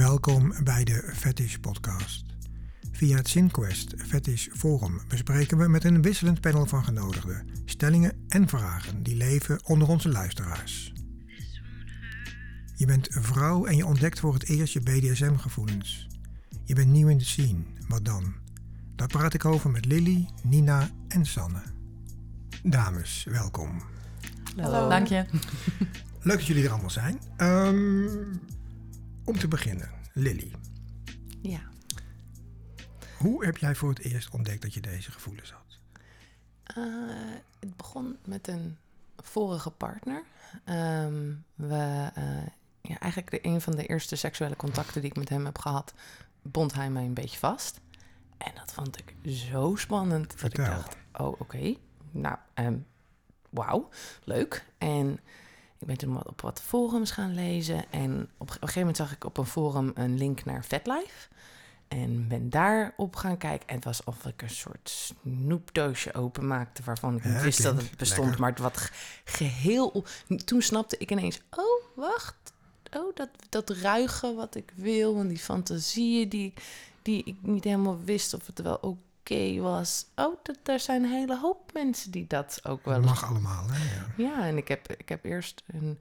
Welkom bij de Fetish Podcast. Via het Synquest Fetish Forum bespreken we met een wisselend panel van genodigden stellingen en vragen die leven onder onze luisteraars. Je bent vrouw en je ontdekt voor het eerst je BDSM-gevoelens. Je bent nieuw in de scene, wat dan? Daar praat ik over met Lily, Nina en Sanne. Dames, welkom. Hallo. Dank je. Leuk dat jullie er allemaal zijn. Ehm, om te beginnen, Lily. Ja. Hoe heb jij voor het eerst ontdekt dat je deze gevoelens had? Eh, het begon met een vorige partner. Ehm, we, eh, ja, eigenlijk de, een van de eerste seksuele contacten die ik met hem heb gehad, bond hij mij een beetje vast. En dat vond ik zo spannend. Dat Vertel. ik dacht, oh oké, nou, ehm, wauw, leuk. En ik ben toen wat op wat forums gaan lezen. En op, een gegeven moment zag ik op een forum een link naar VetLife. En ben daarop gaan kijken. En het was alsof ik een soort snoepdoosje openmaakte... waarvan ik niet Ja, wist dat het bestond. lekker. Maar het wat ge- geheel... Toen snapte ik ineens... Oh, wacht. Oh, dat, dat ruigen wat ik wil. En die fantasieën die, die ik niet helemaal wist of het wel oké was. Oh, dat, er zijn een hele hoop mensen die dat ook wel mag allemaal, hè? Ja. ja, en ik heb, ik heb eerst een,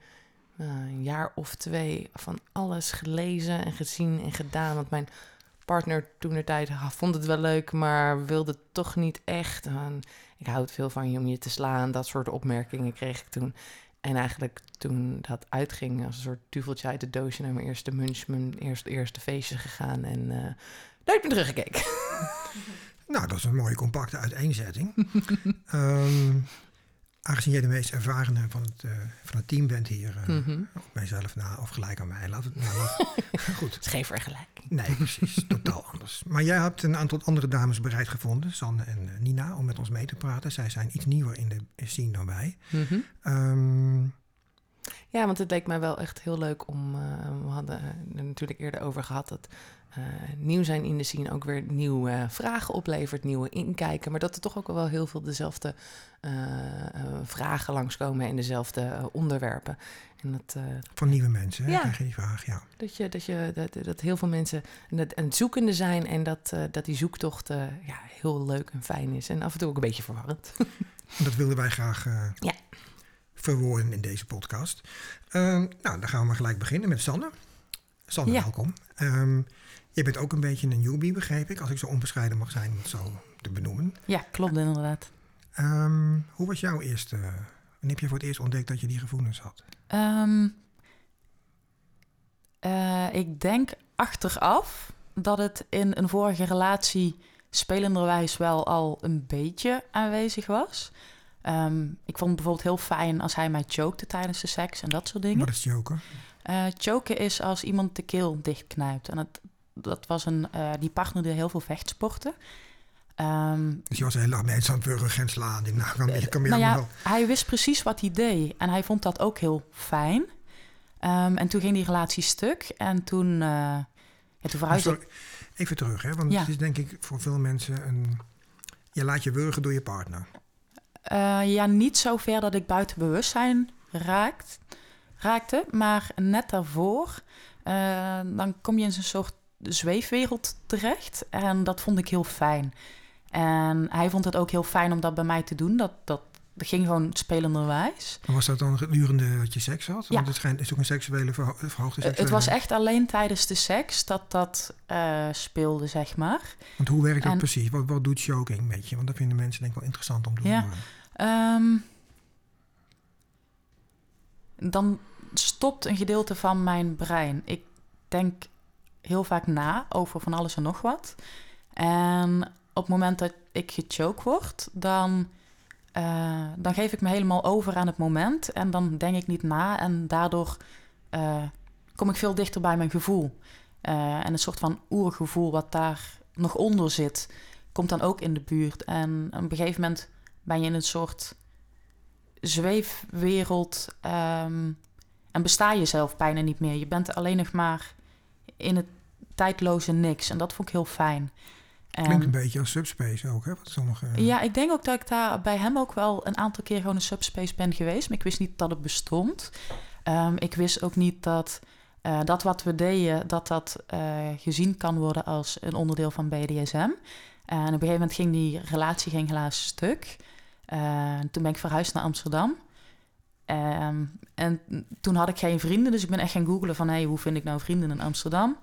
eh, een jaar of twee van alles gelezen en gezien en gedaan. Want mijn partner toen de tijd vond het wel leuk, maar wilde het toch niet echt. En ik houd veel van je om je te slaan. Dat soort opmerkingen kreeg ik toen. En eigenlijk toen dat uitging, als een soort duveltje uit de doosje naar mijn eerste munch, mijn eerste, eerste feestje gegaan. En eh nooit meer teruggekeken. Nou, dat is een mooie compacte uiteenzetting. Ehm, aangezien jij de meest ervarene van het, eh, van het team bent hier, eh, Mhm. op mijzelf na, of gelijk aan mij, laat het nou, laat- Goed. Het is geen vergelijking. Nee, precies. Totaal anders. Maar jij hebt een aantal andere dames bereid gevonden, Sanne en eh, Nina, om met ons mee te praten. Zij zijn iets nieuwer in de scene dan wij. Ehm, Ja, want het leek mij wel echt heel leuk om. eh, we hadden er natuurlijk eerder over gehad dat eh, nieuw zijn in de scene ook weer nieuwe vragen oplevert, nieuwe inkijken. Maar dat er toch ook wel heel veel dezelfde eh, vragen langskomen en dezelfde onderwerpen. En dat, van nieuwe mensen, hè? Ja. krijg je die vraag, ja. dat, je, dat, je, dat, dat heel veel mensen aan het, zoekende zijn en dat, dat die zoektocht ja, heel leuk en fijn is. En af en toe ook een beetje verwarrend. Dat wilden wij graag Ja. Verwoorden in deze podcast. Ehm, nou, dan gaan we maar gelijk beginnen met Sanne. Sanne, Ja. welkom. Ehm je bent ook een beetje een newbie, begreep ik, als ik zo onbescheiden mag zijn om het zo te benoemen. Ja, klopt inderdaad. Ehm, hoe was jouw eerste... Wanneer heb je voor het eerst ontdekt dat je die gevoelens had? Eh, ik denk achteraf dat het in een vorige relatie spelenderwijs wel al een beetje aanwezig was. Ehm, ik vond het bijvoorbeeld heel fijn als hij mij chokte tijdens de seks en dat soort dingen. Wat is joker? Eh, choken is als iemand de keel dichtknijpt. En het, dat was een, eh, die partnerde heel veel vechtsporten. Ehm, Dus je was heel mensen aan het wurgen en slaan. Nou, je kan meer nou ja, hij wist precies wat hij deed. En hij vond dat ook heel fijn. Ehm, en toen ging die relatie stuk. En toen, eh ja, toen verhuisde ik... even terug, hè? want Ja. het is denk ik voor veel mensen een... Je laat je wurgen door je partner. Eh, ja, niet zo ver dat ik buiten bewustzijn raakt, raakte. Maar net daarvoor, eh, dan kom je in zo'n soort zweefwereld terecht. En dat vond ik heel fijn. En hij vond het ook heel fijn om dat bij mij te doen. Dat, dat, dat ging gewoon spelenderwijs. Was dat dan gedurende dat je seks had? Ja. Want het schijnt, is ook een seksuele verho verhoogde Eh, seksuele... het was echt alleen tijdens de seks dat dat eh, speelde, zeg maar. Want hoe werkt dat precies? Wat, wat doet choking met je? Want dat vinden mensen denk ik wel interessant om te Ja. horen. Ehm, dan stopt een gedeelte van mijn brein. Ik denk heel vaak na over van alles en nog wat. En op het moment dat ik gechoked word, dan, eh, dan geef ik me helemaal over aan het moment. En dan denk ik niet na. En daardoor eh, kom ik veel dichter bij mijn gevoel. Eh, en een soort van oergevoel wat daar nog onder zit, komt dan ook in de buurt. En op een gegeven moment ben je in een soort zweefwereld ehm, en besta je zelf bijna niet meer. Je bent alleen nog maar in het tijdloze niks. En dat vond ik heel fijn. Klinkt een beetje als subspace ook, hè? Wat sommige... ja, ik denk ook dat ik daar bij hem ook wel een aantal keer gewoon een subspace ben geweest. Maar ik wist niet dat het bestond. Ehm, ik wist ook niet dat eh, dat wat we deden, dat dat eh, gezien kan worden als een onderdeel van BDSM. en op een gegeven moment ging die relatie ging helaas stuk. Uh, toen ben ik verhuisd naar Amsterdam. Ehm, en toen had ik geen vrienden, dus ik ben echt gaan googlen van... Hey, hoe vind ik nou vrienden in Amsterdam?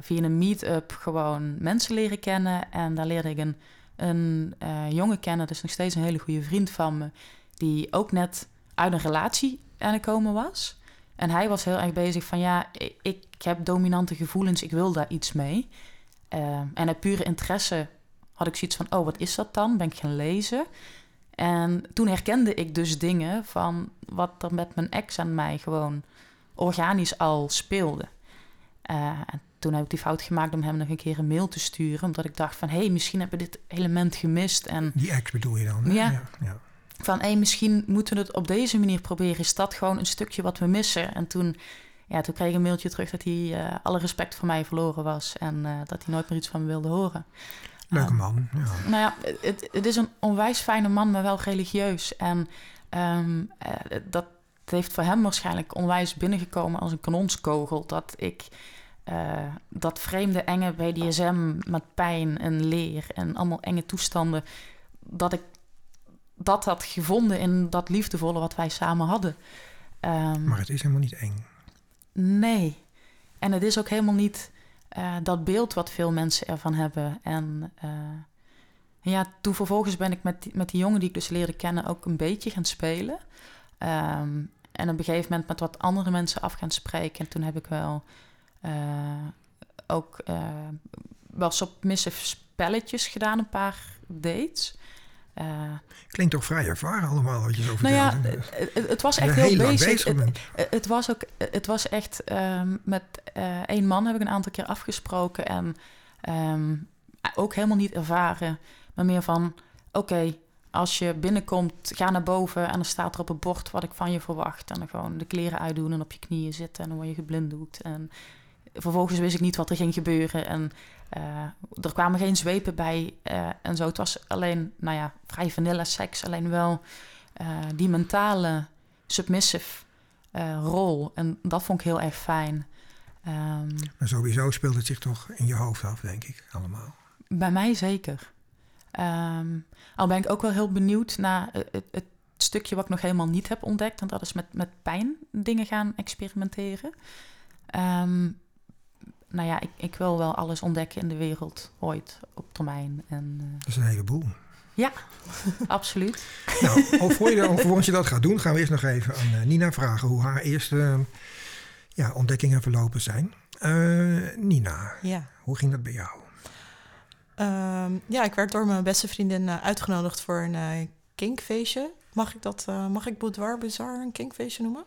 Via een meet-up gewoon mensen leren kennen. En daar leerde ik een, een jongen kennen, dus nog steeds een hele goede vriend van me... die ook net uit een relatie aan het komen was... En hij was heel erg bezig van ja, ik, heb dominante gevoelens, ik wil daar iets mee. Uh, en uit pure interesse had ik zoiets van, oh, wat is dat dan? Ben ik gaan lezen. En toen herkende ik dus dingen van wat er met mijn ex en mij gewoon organisch al speelde. En toen heb ik die fout gemaakt om hem nog een keer een mail te sturen. Omdat ik dacht van, hé, hey, misschien hebben we dit element gemist. En, die ex bedoel je dan? Ja. ja, ja van hey, misschien moeten we het op deze manier proberen. Is dat gewoon een stukje wat we missen? En toen, ja, toen kreeg ik een mailtje terug dat hij uh, alle respect voor mij verloren was. En uh, dat hij nooit meer iets van me wilde horen. Leuke uh, man. Ja. Nou ja, het, het, is een onwijs fijne man, maar wel religieus. En um, dat heeft voor hem waarschijnlijk onwijs binnengekomen als een kanonskogel. Dat ik dat vreemde, enge BDSM met pijn en leer en allemaal enge toestanden. Dat ik dat had gevonden in dat liefdevolle wat wij samen hadden. Um, maar het is helemaal niet eng. Nee. En het is ook helemaal niet uh, dat beeld wat veel mensen ervan hebben. En uh, ja, toen vervolgens ben ik met die, met die jongen die ik dus leerde kennen ook een beetje gaan spelen. Um, en op een gegeven moment met wat andere mensen af gaan spreken. En toen heb ik wel ook wel submissive spelletjes gedaan, een paar dates. Uh, Klinkt toch vrij ervaren allemaal wat je zo vertelt. Nou ja, het, het was echt heel, bezig. Het, het, was ook, het was echt um, met uh, één man heb ik een aantal keer afgesproken en um, ook helemaal niet ervaren, maar meer van oké, als je binnenkomt, ga naar boven en dan staat er op het bord wat ik van je verwacht en dan gewoon de kleren uitdoen en op je knieën zitten en dan word je geblinddoekt en vervolgens wist ik niet wat er ging gebeuren. En uh, er kwamen geen zwepen bij uh, en zo. Het was alleen, nou ja, vrij vanilla seks. Alleen wel uh, die mentale submissive rol. En dat vond ik heel erg fijn. Um, maar sowieso speelt het zich toch in je hoofd af, denk ik, allemaal. Bij mij zeker. Um, al ben ik ook wel heel benieuwd naar het, het, stukje wat ik nog helemaal niet heb ontdekt. En dat is met, met pijn dingen gaan experimenteren. Um, nou ja, ik, ik wil wel alles ontdekken in de wereld ooit op termijn. En, uh... Dat is een heleboel. Ja, absoluut. Nou, voor je, alvorens je dat gaat doen, gaan we eerst nog even aan uh, Nina vragen hoe haar eerste ja, ontdekkingen verlopen zijn. Uh, Nina, ja. hoe ging dat bij jou? Um, ja, ik werd door mijn beste vriendin uitgenodigd voor een kinkfeestje. Mag ik dat, mag ik Boudoir Bizarre een kinkfeestje noemen?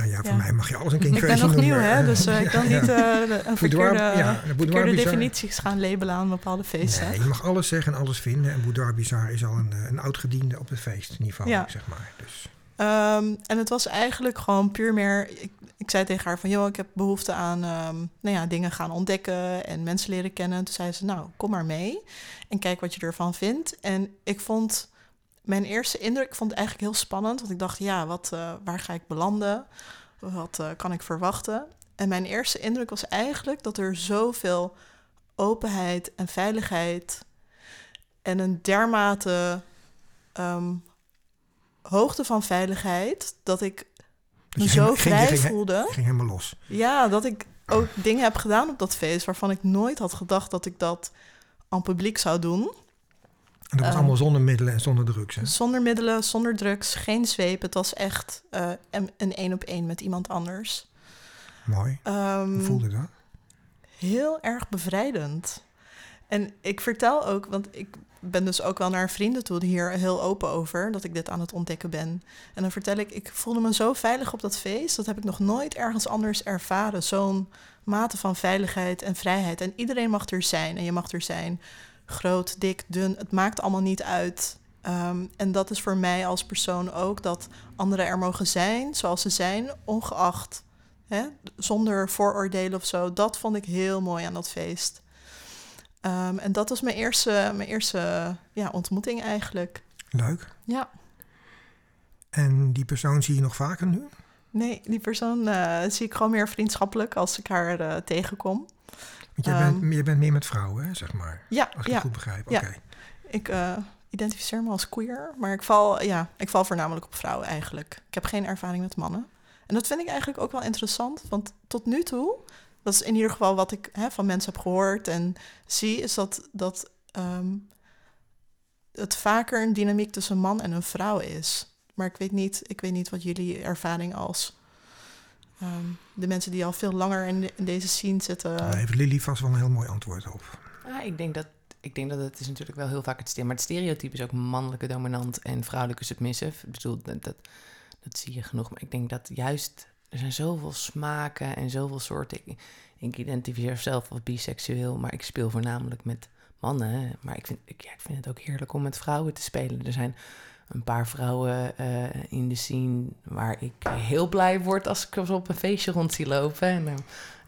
Uh, ja, voor mij mag je alles een kinkfeestje Ik ben nog nieuw, hè, dus uh, ik kan niet uh, een verkeerde, ja, verkeerde definities gaan labelen aan bepaalde feesten. Nee, je mag alles zeggen en alles vinden. En Boudoir Bizar is al een, een oud-gediende op het feestniveau, zeg maar. Dus. Um, en het was eigenlijk gewoon puur meer... Ik, ik zei tegen haar van, joh, ik heb behoefte aan um, nou ja, dingen gaan ontdekken en mensen leren kennen. Toen zei ze, nou, kom maar mee en kijk wat je ervan vindt. En ik vond mijn eerste indruk vond ik eigenlijk heel spannend. Want ik dacht, ja, wat, uh, waar ga ik belanden? Wat uh, kan ik verwachten? En mijn eerste indruk was eigenlijk dat er zoveel openheid en veiligheid en een dermate um, hoogte van veiligheid dat ik me zo vrij ging, voelde. Ging helemaal los. Ja, dat ik ook dingen heb gedaan op dat feest waarvan ik nooit had gedacht dat ik dat aan publiek zou doen. En dat was allemaal zonder middelen en zonder drugs, hè? Zonder middelen, zonder drugs, geen zweep. Het was echt uh, een één op één met iemand anders. Mooi. Um, Hoe voelde dat? Heel erg bevrijdend. En ik vertel ook, want ik ben dus ook wel naar vrienden toe hier heel open over dat ik dit aan het ontdekken ben. En dan vertel ik, ik voelde me zo veilig op dat feest. Dat heb ik nog nooit ergens anders ervaren. Zo'n mate van veiligheid en vrijheid. En iedereen mag er zijn en je mag er zijn groot, dik, dun, het maakt allemaal niet uit. Um, en dat is voor mij als persoon ook dat anderen er mogen zijn zoals ze zijn, ongeacht, hè, zonder vooroordelen of zo. Dat vond ik heel mooi aan dat feest. Um, en dat was mijn eerste, mijn eerste ja, ontmoeting eigenlijk. Leuk. Ja. En die persoon zie je nog vaker nu? Nee, die persoon eh, zie ik gewoon meer vriendschappelijk als ik haar eh, tegenkom. Want jij, Ehm. bent, jij bent meer met vrouwen, hè, zeg maar. Ja, Als ik ja. het goed begrijp. Ja. Oké. Ik eh, identificeer me als queer, maar ik val, ja, ik val voornamelijk op vrouwen eigenlijk. Ik heb geen ervaring met mannen. En dat vind ik eigenlijk ook wel interessant, want tot nu toe, dat is in ieder geval wat ik hè, van mensen heb gehoord en zie, is dat, dat ehm, het vaker een dynamiek tussen een man en een vrouw is. Maar ik weet niet, ik weet niet wat jullie ervaring als ehm, de mensen die al veel langer in, de- in deze scene zitten. Daar heeft Lily vast wel een heel mooi antwoord op. Ja, ik denk dat ik denk dat het is natuurlijk wel heel vaak het stem, maar het stereotype is ook mannelijke dominant en vrouwelijke submissive. Ik bedoel, dat, dat, dat zie je genoeg. Maar ik denk dat juist er zijn zoveel smaken en zoveel soorten. Ik, ik identificeer zelf als biseksueel, maar ik speel voornamelijk met mannen. Maar ik vind, ik, ja, ik vind het ook heerlijk om met vrouwen te spelen. Er zijn een paar vrouwen eh, in de scene waar ik heel blij word als ik ze op een feestje rond zie lopen. En, eh,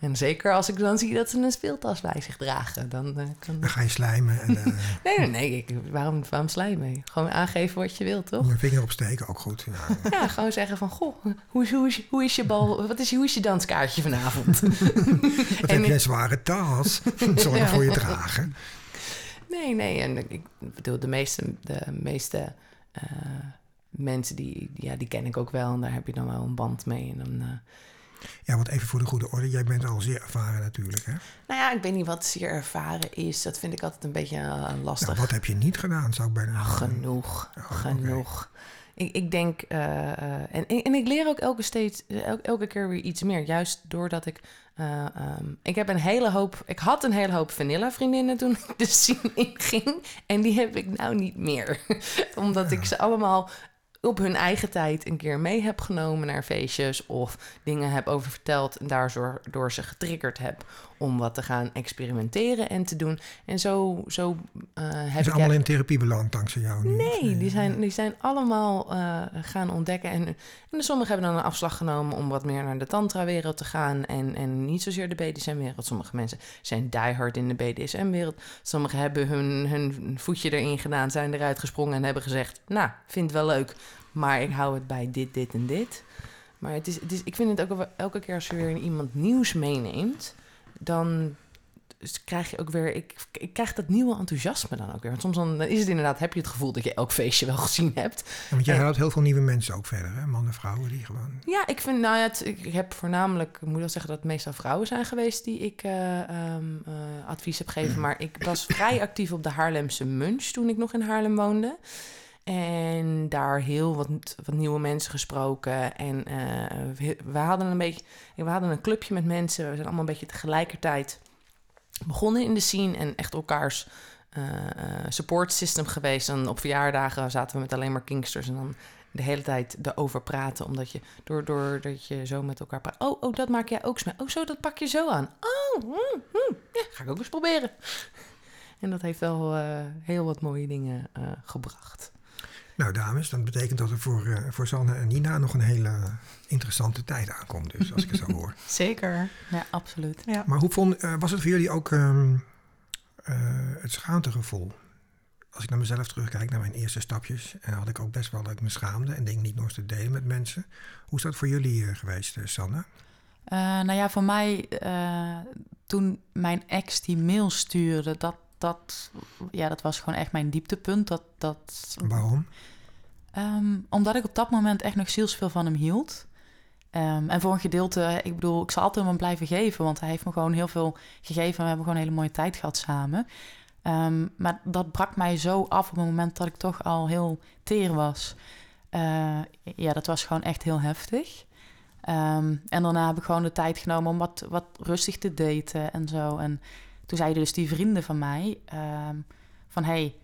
en zeker als ik dan zie dat ze een speeltas bij zich dragen. Dan eh, kan... Dan ga je slijmen en Nee, nee, nee. Ik, waarom, waarom sla je mee? Gewoon aangeven wat je wilt, toch? mijn vinger opsteken, ook goed. Ja. Ja, gewoon zeggen van, goh, hoe, is- hoe, is, hoe is je bal, wat is, hoe is je danskaartje vanavond? Wat En heb je zware tas? Zorg Ja. voor je dragen. Nee, nee. En ik bedoel, de meeste, de meeste mensen, die, ja, die ken ik ook wel. En daar heb je dan wel een band mee. En dan, eh, Ja, want even voor de goede orde. Jij bent al zeer ervaren natuurlijk, hè? nou ja, ik weet niet wat zeer ervaren is. Dat vind ik altijd een beetje eh, lastig. Nou, wat heb je niet gedaan, zou ik bijna genoeg, Oh, genoeg. Ik, ik denk, eh, eh, en, en ik leer ook elke, steeds, elke, elke keer weer iets meer. Juist doordat ik, eh, ehm, ik heb een hele hoop, ik had een hele hoop vanilla vriendinnen toen ik de scene inging. En die heb ik nou niet meer. Omdat ik ze allemaal op hun eigen tijd een keer mee heb genomen naar feestjes of dingen heb over verteld en daardoor door ze getriggerd heb om wat te gaan experimenteren en te doen. En zo, zo Ze heb zijn ik allemaal in therapie beland dankzij jou nu. Nee, die zijn, die zijn allemaal eh, gaan ontdekken. En, en sommigen hebben dan een afslag genomen om wat meer naar de tantra-wereld te gaan. En, en niet zozeer de BDSM-wereld. Sommige mensen zijn diehard in de BDSM-wereld. Sommigen hebben hun, hun voetje erin gedaan, zijn eruit gesprongen en hebben gezegd... Nou, vind het wel leuk, maar ik hou het bij dit, dit en dit. Maar het is, het is, ik vind het ook elke keer als je weer iemand nieuws meeneemt... dan dus krijg je ook weer, ik, ik krijg dat nieuwe enthousiasme dan ook weer. Want soms dan is het inderdaad, heb je het gevoel dat je elk feestje wel gezien hebt. Ja, want jij houdt heel veel nieuwe mensen ook verder, hè? Mannen, vrouwen, die gewoon... Ja, ik vind, nou ja, het, ik heb voornamelijk, ik moet wel zeggen dat het meestal vrouwen zijn geweest die ik eh, ehm, eh, advies heb gegeven. Maar ik was vrij actief op de Haarlemse Munch toen ik nog in Haarlem woonde. En daar heel wat, wat nieuwe mensen gesproken. En eh, we, hadden een beetje, we hadden een clubje met mensen. We zijn allemaal een beetje tegelijkertijd begonnen in de scene en echt elkaars eh, support system geweest. En op verjaardagen zaten we met alleen maar kinksters en dan de hele tijd erover praten. Omdat je, door, doordat je zo met elkaar praat. Oh, oh, dat maak jij ook zo. Oh, zo, dat pak je zo aan. Oh, mm, mm, ja, ga ik ook eens proberen. En dat heeft wel heel wat mooie dingen gebracht. Nou, dames, dat betekent dat er voor, eh, voor Sanne en Nina nog een hele interessante tijd aankomt. Dus, als ik het zo hoor. Zeker. Ja, absoluut. Ja. Maar hoe vond, eh, was het voor jullie ook ehm, eh, het schaamtegevoel? Als ik naar mezelf terugkijk, naar mijn eerste stapjes, en had ik ook best wel dat ik me schaamde en dingen niet nog te delen met mensen. Hoe is dat voor jullie geweest, Sanne? Nou ja, voor mij, toen mijn ex die mail stuurde, dat, dat, ja, dat was gewoon echt mijn dieptepunt. Dat, dat, Waarom? Ehm, omdat ik op dat moment echt nog zielsveel van hem hield. Ehm, en voor een gedeelte, ik bedoel, ik zal altijd hem blijven geven, want hij heeft me gewoon heel veel gegeven en we hebben gewoon een hele mooie tijd gehad samen. Ehm, maar dat brak mij zo af op het moment dat ik toch al heel teer was. Eh, ja, dat was gewoon echt heel heftig. En daarna heb ik gewoon de tijd genomen om wat, wat rustig te daten en zo. En toen zeiden dus die vrienden van mij ehm, van... hey,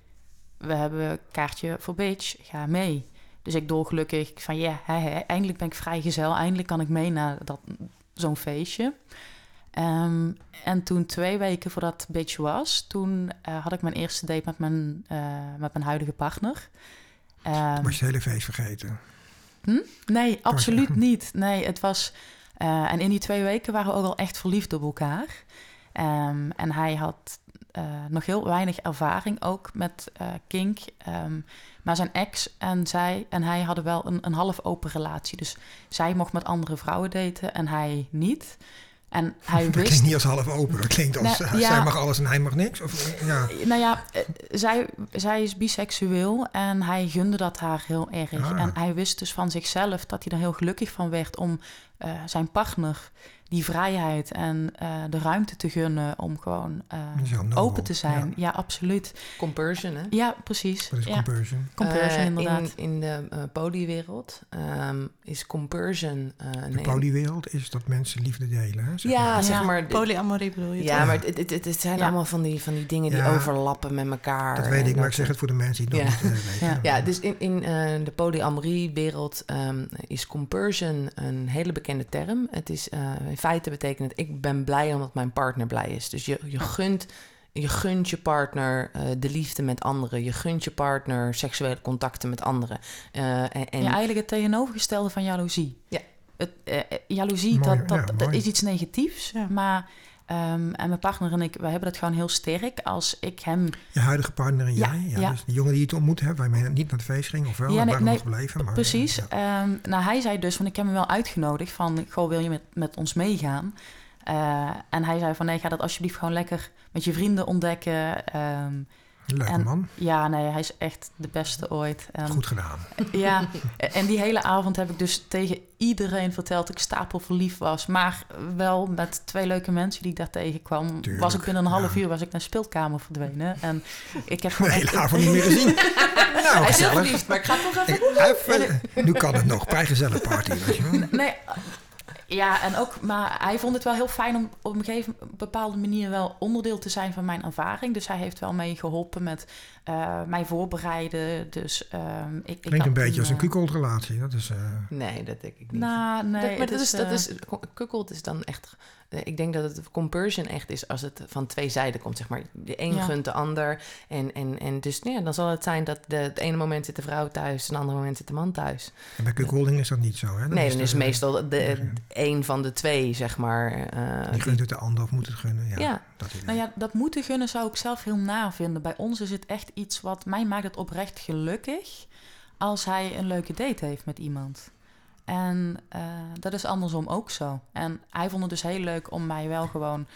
we hebben een kaartje voor Beach, ga mee. Dus ik dolgelukkig van ja, eindelijk ben ik vrijgezel. Eindelijk kan ik mee naar dat, zo'n feestje. Ehm, en toen twee weken voordat Beach was... toen eh, had ik mijn eerste date met mijn, eh, met mijn huidige partner. Ehm, Was je hele feest vergeten? Nee, absoluut niet. Nee, het was. eh, en in die twee weken waren we ook al echt verliefd op elkaar. Ehm, en hij had eh, nog heel weinig ervaring ook met eh, kink. Ehm, maar zijn ex en zij en hij hadden wel een, een half open relatie. Dus zij mocht met andere vrouwen daten en hij niet. En hij Dat wist... klinkt niet als half open. Dat klinkt als Nou, eh, ja. zij mag alles en hij mag niks. Of, ja. Nou ja, zij, zij is biseksueel en hij gunde dat haar heel erg. Ah. En hij wist dus van zichzelf dat hij er heel gelukkig van werd om zijn partner die vrijheid en eh, de ruimte te gunnen om gewoon eh, open te zijn. Ja. Ja, absoluut. Compersion, hè? Ja, precies. Wat is ja. compersion? Compersion, Eh, inderdaad. In, in de uh, polywereld ehm, is compersion... eh, De nee. polywereld is dat mensen liefde delen. Hè, zeg Ja, maar. zeg maar... Polyamorie bedoel je ja, toch? maar het, het, het, zijn Ja. allemaal van die, van die dingen die Ja. overlappen met elkaar. Dat weet ik, maar ik zeg het voor de mensen die het nog Ja. niet weten. Ja. Ja, dus in, in eh, de polyamorie-wereld ehm, is compersion een hele bekende term. Het is eh, in feite betekent het ik ben blij omdat mijn partner blij is. Dus je, je gunt je gunt je partner eh, de liefde met anderen. Je gunt je partner seksuele contacten met anderen. Eh, en, en ja, eigenlijk het tegenovergestelde van jaloezie. Ja. Het, eh, jaloezie, Mooi, dat, dat, ja, dat mooi. is iets negatiefs. Ja. Maar, ehm, en mijn partner en ik, wij hebben dat gewoon heel sterk. Als ik hem... Je huidige partner en Ja, jij. Ja, ja. Dus de jongen die je het ontmoet hebt, waarmee je niet naar het feest ging of wel. Ja, nee, nee, nog gebleven. Maar, Precies. ja. Ehm, nou, hij zei dus, want ik heb hem wel uitgenodigd van... Goh, wil je met, met ons meegaan? Eh, en hij zei van, nee, ga dat alsjeblieft gewoon lekker met je vrienden ontdekken. Ehm, Leuke en- man. ja, nee, hij is echt de beste ooit. En, Goed gedaan. Ja, en die hele avond heb ik dus tegen iedereen verteld dat ik stapel verliefd was. Maar wel met twee leuke mensen die ik daar tegenkwam. Tuurlijk, was ik binnen een half ja. uur was ik naar de speelkamer verdwenen. En ik heb gewoon hele avond niet meer gezien. nou, hij is verliefd, maar ik ga toch even... Ik- even- nu kan het nog. Bij gezellig party. Weet je wel. Nee, ja, en ook, maar hij vond het wel heel fijn om op een gegeven bepaalde manier wel onderdeel te zijn van mijn ervaring. Dus hij heeft wel mee geholpen met eh, mij voorbereiden. Dus um, ik, ik Klinkt een beetje als een eh, kukelrelatie. Dat is... eh, Nee, dat denk ik niet. Nou, nee, dat, maar dat is, dat is, kukkeld is dan echt... Ik denk dat het compersion echt is als het van twee zijden komt, zeg maar. De een Ja. gunt de ander. En, en, en dus ja, dan zal het zijn dat de, het ene moment zit de vrouw thuis... en het andere moment zit de man thuis. en bij kukelding is dat niet zo. Hè? nee, dan is meestal de, ja. een van de twee, zeg maar. eh, Die gunt het de ander of moet het gunnen. Ja, Ja. Dat. Nou ja, dat moeten gunnen zou ik zelf heel na vinden. Bij ons is het echt iets wat mij maakt het oprecht gelukkig als hij een leuke date heeft met iemand. En eh, dat is andersom ook zo. En hij vond het dus heel leuk om mij wel gewoon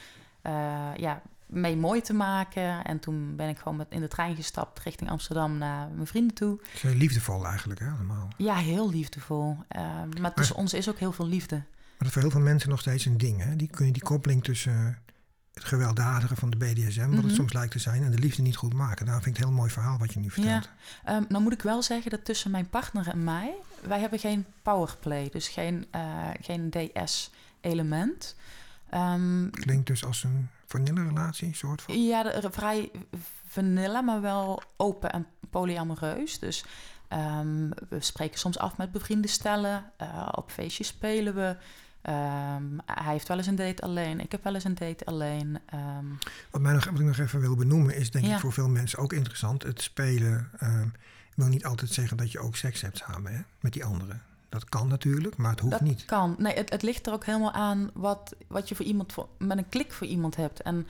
eh, ja, mee mooi te maken. En toen ben ik gewoon met, in de trein gestapt richting Amsterdam naar mijn vrienden toe. Heel liefdevol eigenlijk, hè, allemaal. Ja, heel liefdevol. Eh, maar tussen ons is ook heel veel liefde. Maar dat is voor heel veel mensen nog steeds een ding. Hè? Die kun je die koppeling tussen het gewelddadige van de BDSM, wat het Mhm. soms lijkt te zijn, en de liefde niet goed maken. Daarom vind ik het een heel mooi verhaal wat je nu vertelt. Ehm, nou moet ik wel zeggen dat tussen mijn partner en mij, wij hebben geen powerplay, dus geen, eh, geen DS-element. Ehm, Klinkt dus als een vanille-relatie, soort van. ja, de, vrij vanilla, maar wel open en polyamoreus. Dus ehm, we spreken soms af met bevriende stellen. eh, op feestjes spelen we. Ehm, hij heeft wel eens een date alleen. Ik heb wel eens een date alleen. Ehm, Wat, mij nog, wat ik nog even wil benoemen is, denk Ja. ik voor veel mensen ook interessant. Het spelen ehm, wil niet altijd zeggen dat je ook seks hebt samen hè, met die anderen. Dat kan natuurlijk, maar het hoeft dat niet. kan. Nee, het, het ligt er ook helemaal aan wat, wat je voor iemand voor, met een klik voor iemand hebt. En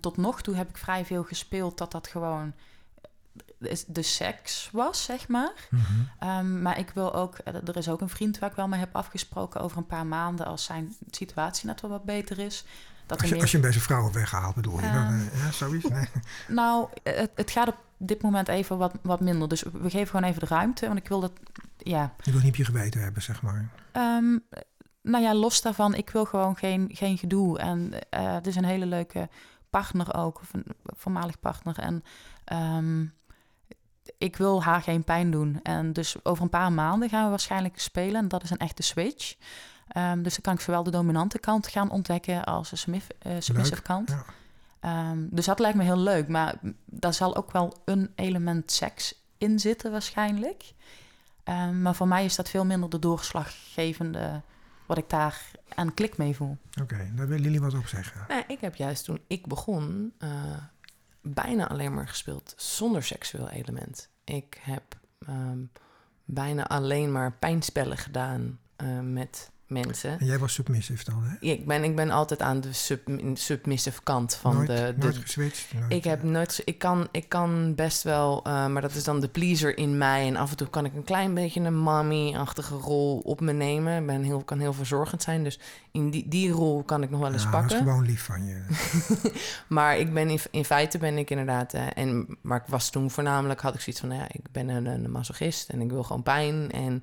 tot nog toe heb ik vrij veel gespeeld dat dat gewoon de, seks was, zeg maar. Mhm. Ehm, maar ik wil ook, eh, er is ook een vriend waar ik wel mee heb afgesproken over een paar maanden als zijn situatie net wel wat beter is. Dat Als je, meer- als je hem bij zijn vrouw hebt weggehaald, bedoel je? dan, Ehm, eh, ja, zoiets? Nee. Nou, het, het gaat op dit moment even wat, wat minder. Dus we geven gewoon even de ruimte. Want ik wil dat, ja, Je wil niet op je geweten hebben, zeg maar. Ehm, nou ja, los daarvan, ik wil gewoon geen, geen gedoe. En eh, het is een hele leuke partner ook, of een voormalig partner. En ehm, ik wil haar geen pijn doen. En dus over een paar maanden gaan we waarschijnlijk spelen. En dat is een echte switch. Ehm, dus dan kan ik zowel de dominante kant gaan ontdekken als de eh, submissive Leuk, kant. ja. Ehm, dus dat lijkt me heel leuk. Maar daar zal ook wel een element seks in zitten waarschijnlijk. Ehm, maar voor mij is dat veel minder de doorslaggevende wat ik daar aan klik mee voel. Oké, daar wil Lily wat op zeggen. Nou, ik heb juist toen ik begon eh, bijna alleen maar gespeeld zonder seksueel element. Ik heb ehm, bijna alleen maar pijnspellen gedaan eh, met mensen. En jij was submissive dan, hè? Ja, ik, ben, ik ben altijd aan de sub, submissive kant van nooit, de, de, nooit geswitcht? Nooit, Ik heb nooit. ge- Ik kan, ik kan best wel, eh, maar dat is dan de pleaser in mij. En af en toe kan ik een klein beetje een mommy-achtige rol op me nemen. Ik ben heel, kan heel verzorgend zijn. Dus in die, die rol kan ik nog wel eens Ja, dat is pakken. gewoon lief van je. Maar ik ben in, in feite ben ik inderdaad. eh, en, maar ik was toen voornamelijk, had ik zoiets van, nou ja, ik ben een, een masochist en ik wil gewoon pijn. En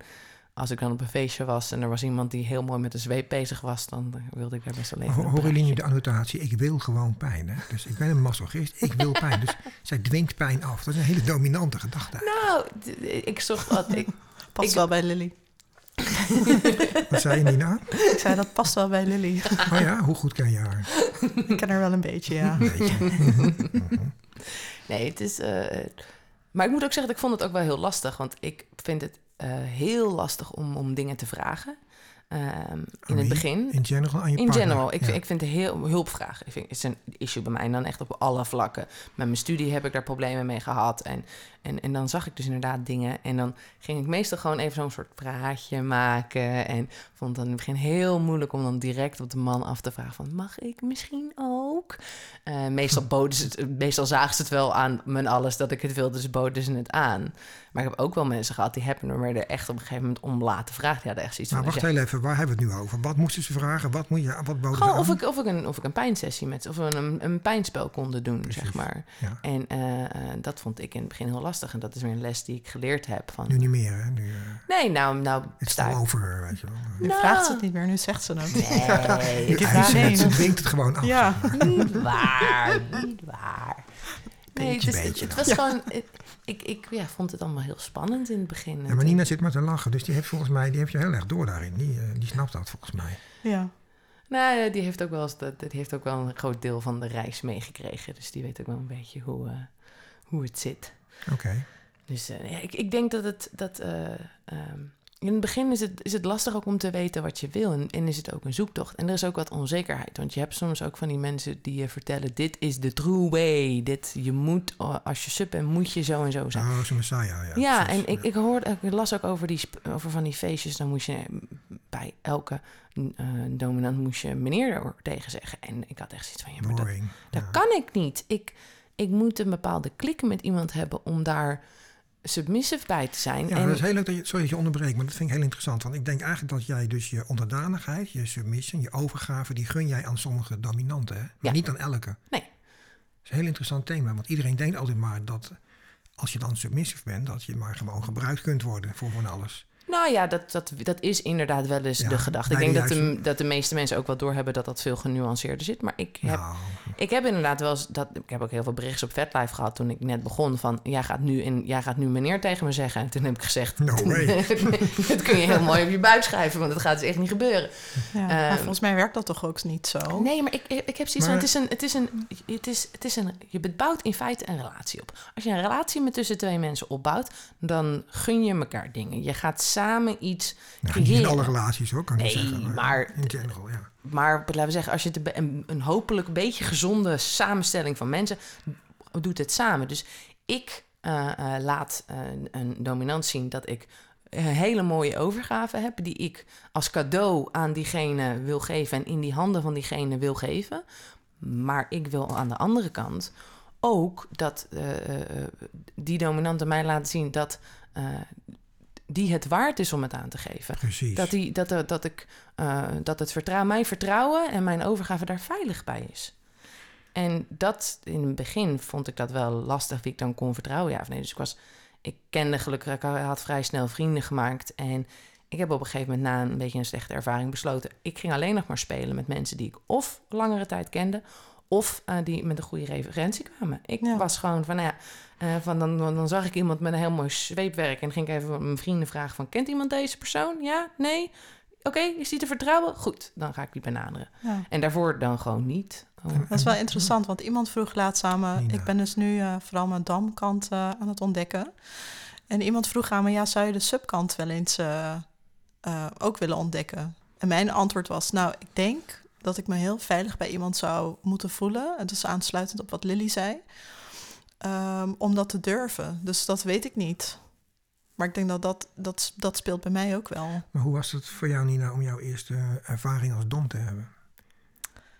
als ik dan op een feestje was en er was iemand die heel mooi met een zweep bezig was, dan wilde ik daar best wel even. Ho- een Horen jullie nu de annotatie? Ik wil gewoon pijn. Hè? Dus ik ben een masochist, ik wil pijn. Dus zij dwingt pijn af. Dat is een hele dominante gedachte. Nou, d- ik zocht wat. Ik, Past Ik- wel bij Lily. Wat zei je, Nina? Ik zei, dat past wel bij Lily. Oh ja, hoe goed ken je haar? ik ken haar wel een beetje, ja. Weet je. Nee, het is. eh, maar ik moet ook zeggen, dat ik vond het ook wel heel lastig. Want ik vind het eh, heel lastig om, om dingen te vragen. Ehm, in wie? het begin. In general aan je In partner. general, ik, Ja. ik vind het heel hulpvragen. Ik vind, het is een issue bij mij en dan echt op alle vlakken. Met mijn studie heb ik daar problemen mee gehad. En, en, en dan zag ik dus inderdaad dingen. En dan ging ik meestal gewoon even zo'n soort praatje maken. En vond het dan in het begin heel moeilijk om dan direct op de man af te vragen van... mag ik misschien ook? Eh, meestal, boden ze het, meestal zagen ze het wel aan mijn alles dat ik het wilde, dus boden ze het aan. Maar ik heb ook wel mensen gehad die hebben er maar er echt op een gegeven moment om laten vragen. Die hadden echt zoiets Maar van... wacht heel even, waar hebben we het nu over? Wat moesten ze vragen? Wat, moet je, wat boden ze gewoon aan? of ik, of, ik een, of ik een pijnsessie met ze, of we een, een pijnspel konden doen, Precies. zeg maar. Ja. En eh, eh, dat vond ik in het begin heel lastig. En dat is weer een les die ik geleerd heb. Van, Nu niet meer, hè? Nu, eh nee, nou, nou all ik... over, weet je wel. Nu Nou. vraagt ze het niet meer, nu zegt ze het. Nee, vraag ze het, één. Ze dwingt het gewoon af. Ja. Niet waar, niet waar. Nee, Beetje, het, is- beetje het, was gewoon... ik ik ja, vond het allemaal heel spannend in het begin. Ja, maar Nina zit maar te lachen, dus die heeft volgens mij die heeft je heel erg door daarin. Die, eh, die snapt dat volgens mij. Ja. Nou, ja, die heeft ook wel eens dat, die heeft ook wel een groot deel van de reis meegekregen. Dus die weet ook wel een beetje hoe, eh, hoe het zit. Oké. Dus eh, ja, ik, ik denk dat het. Dat, eh, ehm, in het begin is het, is het lastig ook om te weten wat je wil. En, en is het ook een zoektocht. En er is ook wat onzekerheid. Want je hebt soms ook van die mensen die je vertellen: dit is de true way. Dit, je moet, als je sub bent, moet je zo en zo zijn. Oh, zo'n Messiah, ja. Ja, precies. en ik, ik, hoorde, ik las ook over, die, over van die feestjes. Dan moest je bij elke eh, dominant moest je meneer er tegen zeggen. En ik had echt zoiets van, ja, maar dat, Boring. dat ja. kan ik niet. Ik, ik moet een bepaalde klik met iemand hebben om daar submissive bij te zijn. Ja, en, dat is heel leuk dat je, sorry dat je onderbreekt, maar dat vind ik heel interessant. Want ik denk eigenlijk dat jij dus je onderdanigheid, je submission, je overgave, die gun jij aan sommige dominanten, hè? maar Ja. niet aan elke. Nee. Dat is een heel interessant thema, want iedereen denkt altijd maar dat als je dan submissive bent, dat je maar gewoon gebruikt kunt worden voor van alles. Nou ja, dat, dat, dat is inderdaad wel eens Ja, de gedachte. Ik denk de dat de, dat de meeste mensen ook wel doorhebben dat dat veel genuanceerder zit. Maar ik heb, Nou, ik heb inderdaad wel eens... Dat, ik heb ook heel veel berichtjes op VetLife gehad toen ik net begon. Van, jij gaat nu, in, jij gaat nu meneer tegen me zeggen. En toen heb ik gezegd... No way. dat kun je heel mooi op je buik schrijven, want dat gaat dus echt niet gebeuren. ja. Ehm, maar volgens mij werkt dat toch ook niet zo? Nee, maar ik, ik, heb zoiets van, het is een, het is een, het is, het is een, je bouwt in feite een relatie op. Als je een relatie met tussen twee mensen opbouwt, dan gun je elkaar dingen. Je gaat samen iets niet in alle relaties ook, kan ik Nee, zeggen. maar- In general, ja. Maar laten we zeggen, als je het een, een hopelijk beetje gezonde samenstelling van mensen doet het samen. Dus ik eh, eh, laat een, een dominant zien dat ik een hele mooie overgave heb, die ik als cadeau aan diegene wil geven en in die handen van diegene wil geven. Maar ik wil aan de andere kant ook dat eh, eh, die dominanten mij laten zien dat eh, die het waard is om het aan te geven. Precies. Dat, die, dat, dat, ik, eh, dat het vertrouwen, mijn vertrouwen en mijn overgave daar veilig bij is. En dat in het begin vond ik dat wel lastig wie ik dan kon vertrouwen, ja of nee. Dus ik was, ik kende gelukkig, ik had vrij snel vrienden gemaakt. En ik heb op een gegeven moment na een beetje een slechte ervaring besloten, ik ging alleen nog maar spelen met mensen die ik of langere tijd kende, of eh, die met een goede referentie kwamen. Ik Ja. was gewoon van, nou ja, eh, van dan, dan, dan zag ik iemand met een heel mooi zweepwerk en ging ik even mijn vrienden vragen van, kent iemand deze persoon? Ja? Nee? Oké, is die te vertrouwen? Goed, dan ga ik die benaderen. Ja. En daarvoor dan gewoon niet. Oh. Dat is wel interessant, want iemand vroeg laatst samen... Ik ben dus nu eh, vooral mijn damkant eh, aan het ontdekken. En iemand vroeg aan me, ja, zou je de subkant wel eens eh, eh, ook willen ontdekken? En mijn antwoord was, nou, ik denk dat ik me heel veilig bij iemand zou moeten voelen. Het is aansluitend op wat Lily zei. ehm, om dat te durven. Dus dat weet ik niet. maar ik denk dat dat, dat dat speelt bij mij ook wel. Maar hoe was het voor jou, Nina, om jouw eerste ervaring als dom te hebben?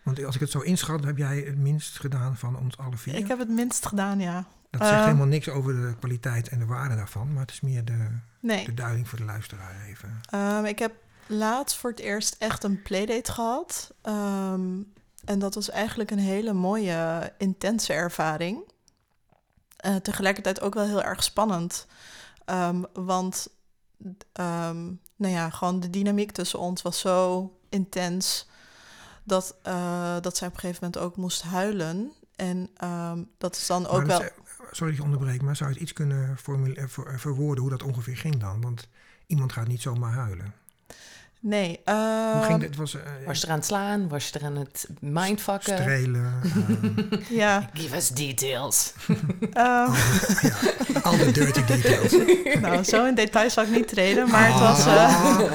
Want als ik het zo inschat, heb jij het minst gedaan van ons alle vier. Ik heb het minst gedaan, ja. Dat zegt Eh, helemaal niks over de kwaliteit en de waarde daarvan, maar het is meer de, Nee. de duiding voor de luisteraar even. Ehm, ik heb laatst voor het eerst echt een playdate gehad. Ehm, en dat was eigenlijk een hele mooie, intense ervaring. Eh, tegelijkertijd ook wel heel erg spannend. Ehm, want ehm, nou ja, gewoon de dynamiek tussen ons was zo intens dat, eh, dat zij op een gegeven moment ook moest huilen. En dat is dan ook wel. is- sorry dat je onderbreek, maar zou je het iets kunnen eh, ver- verwoorden hoe dat ongeveer ging dan? Want iemand gaat niet zomaar huilen. Nee. hoe ehm, ging dit? Was, eh, Was je er aan het slaan? Was je er aan het mindfucken? strelen? eh, Ja. Give us details. ehm, ja, al de dirty details. Nou, zo in detail zal ik niet treden, maar het was, eh,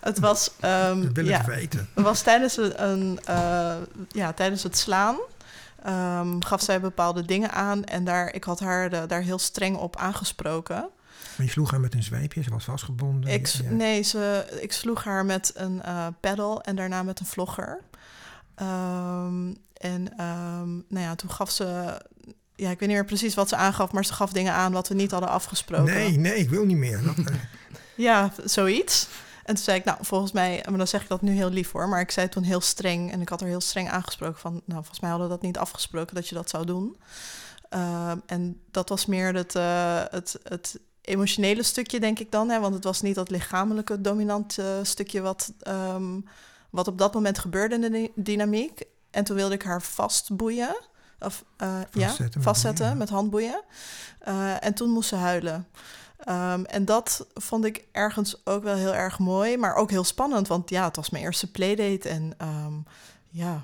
het was, ehm, Dat wil ja, weten. het was tijdens, een, eh, ja, tijdens het slaan. ehm, gaf zij bepaalde dingen aan en daar, ik had haar daar heel streng op aangesproken. Maar je sloeg haar met een zweepje, ze was vastgebonden. Ik, Ja. Nee, ze, ik sloeg haar met een eh pedal en daarna met een vlogger. Ehm, en ehm, nou ja, toen gaf ze... Ja, ik weet niet meer precies wat ze aangaf, maar ze gaf dingen aan wat we niet hadden afgesproken. Nee, nee, ik wil niet meer. Eh, Ja, zoiets. En toen zei ik, nou, volgens mij, maar dan zeg ik dat nu heel lief hoor, maar ik zei toen heel streng en ik had er heel streng aangesproken van, nou, volgens mij hadden we dat niet afgesproken dat je dat zou doen. Ehm, en dat was meer het, eh, het, het emotionele stukje, denk ik dan, hè, want het was niet dat lichamelijke dominante stukje wat, ehm, wat op dat moment gebeurde in de dy- dynamiek. En toen wilde ik haar vastboeien, of eh, ja, Vastzetten vastzetten met handboeien. Eh, en toen moest ze huilen. Ehm, en dat vond ik ergens ook wel heel erg mooi, maar ook heel spannend. Want ja, het was mijn eerste playdate. En ehm, ja,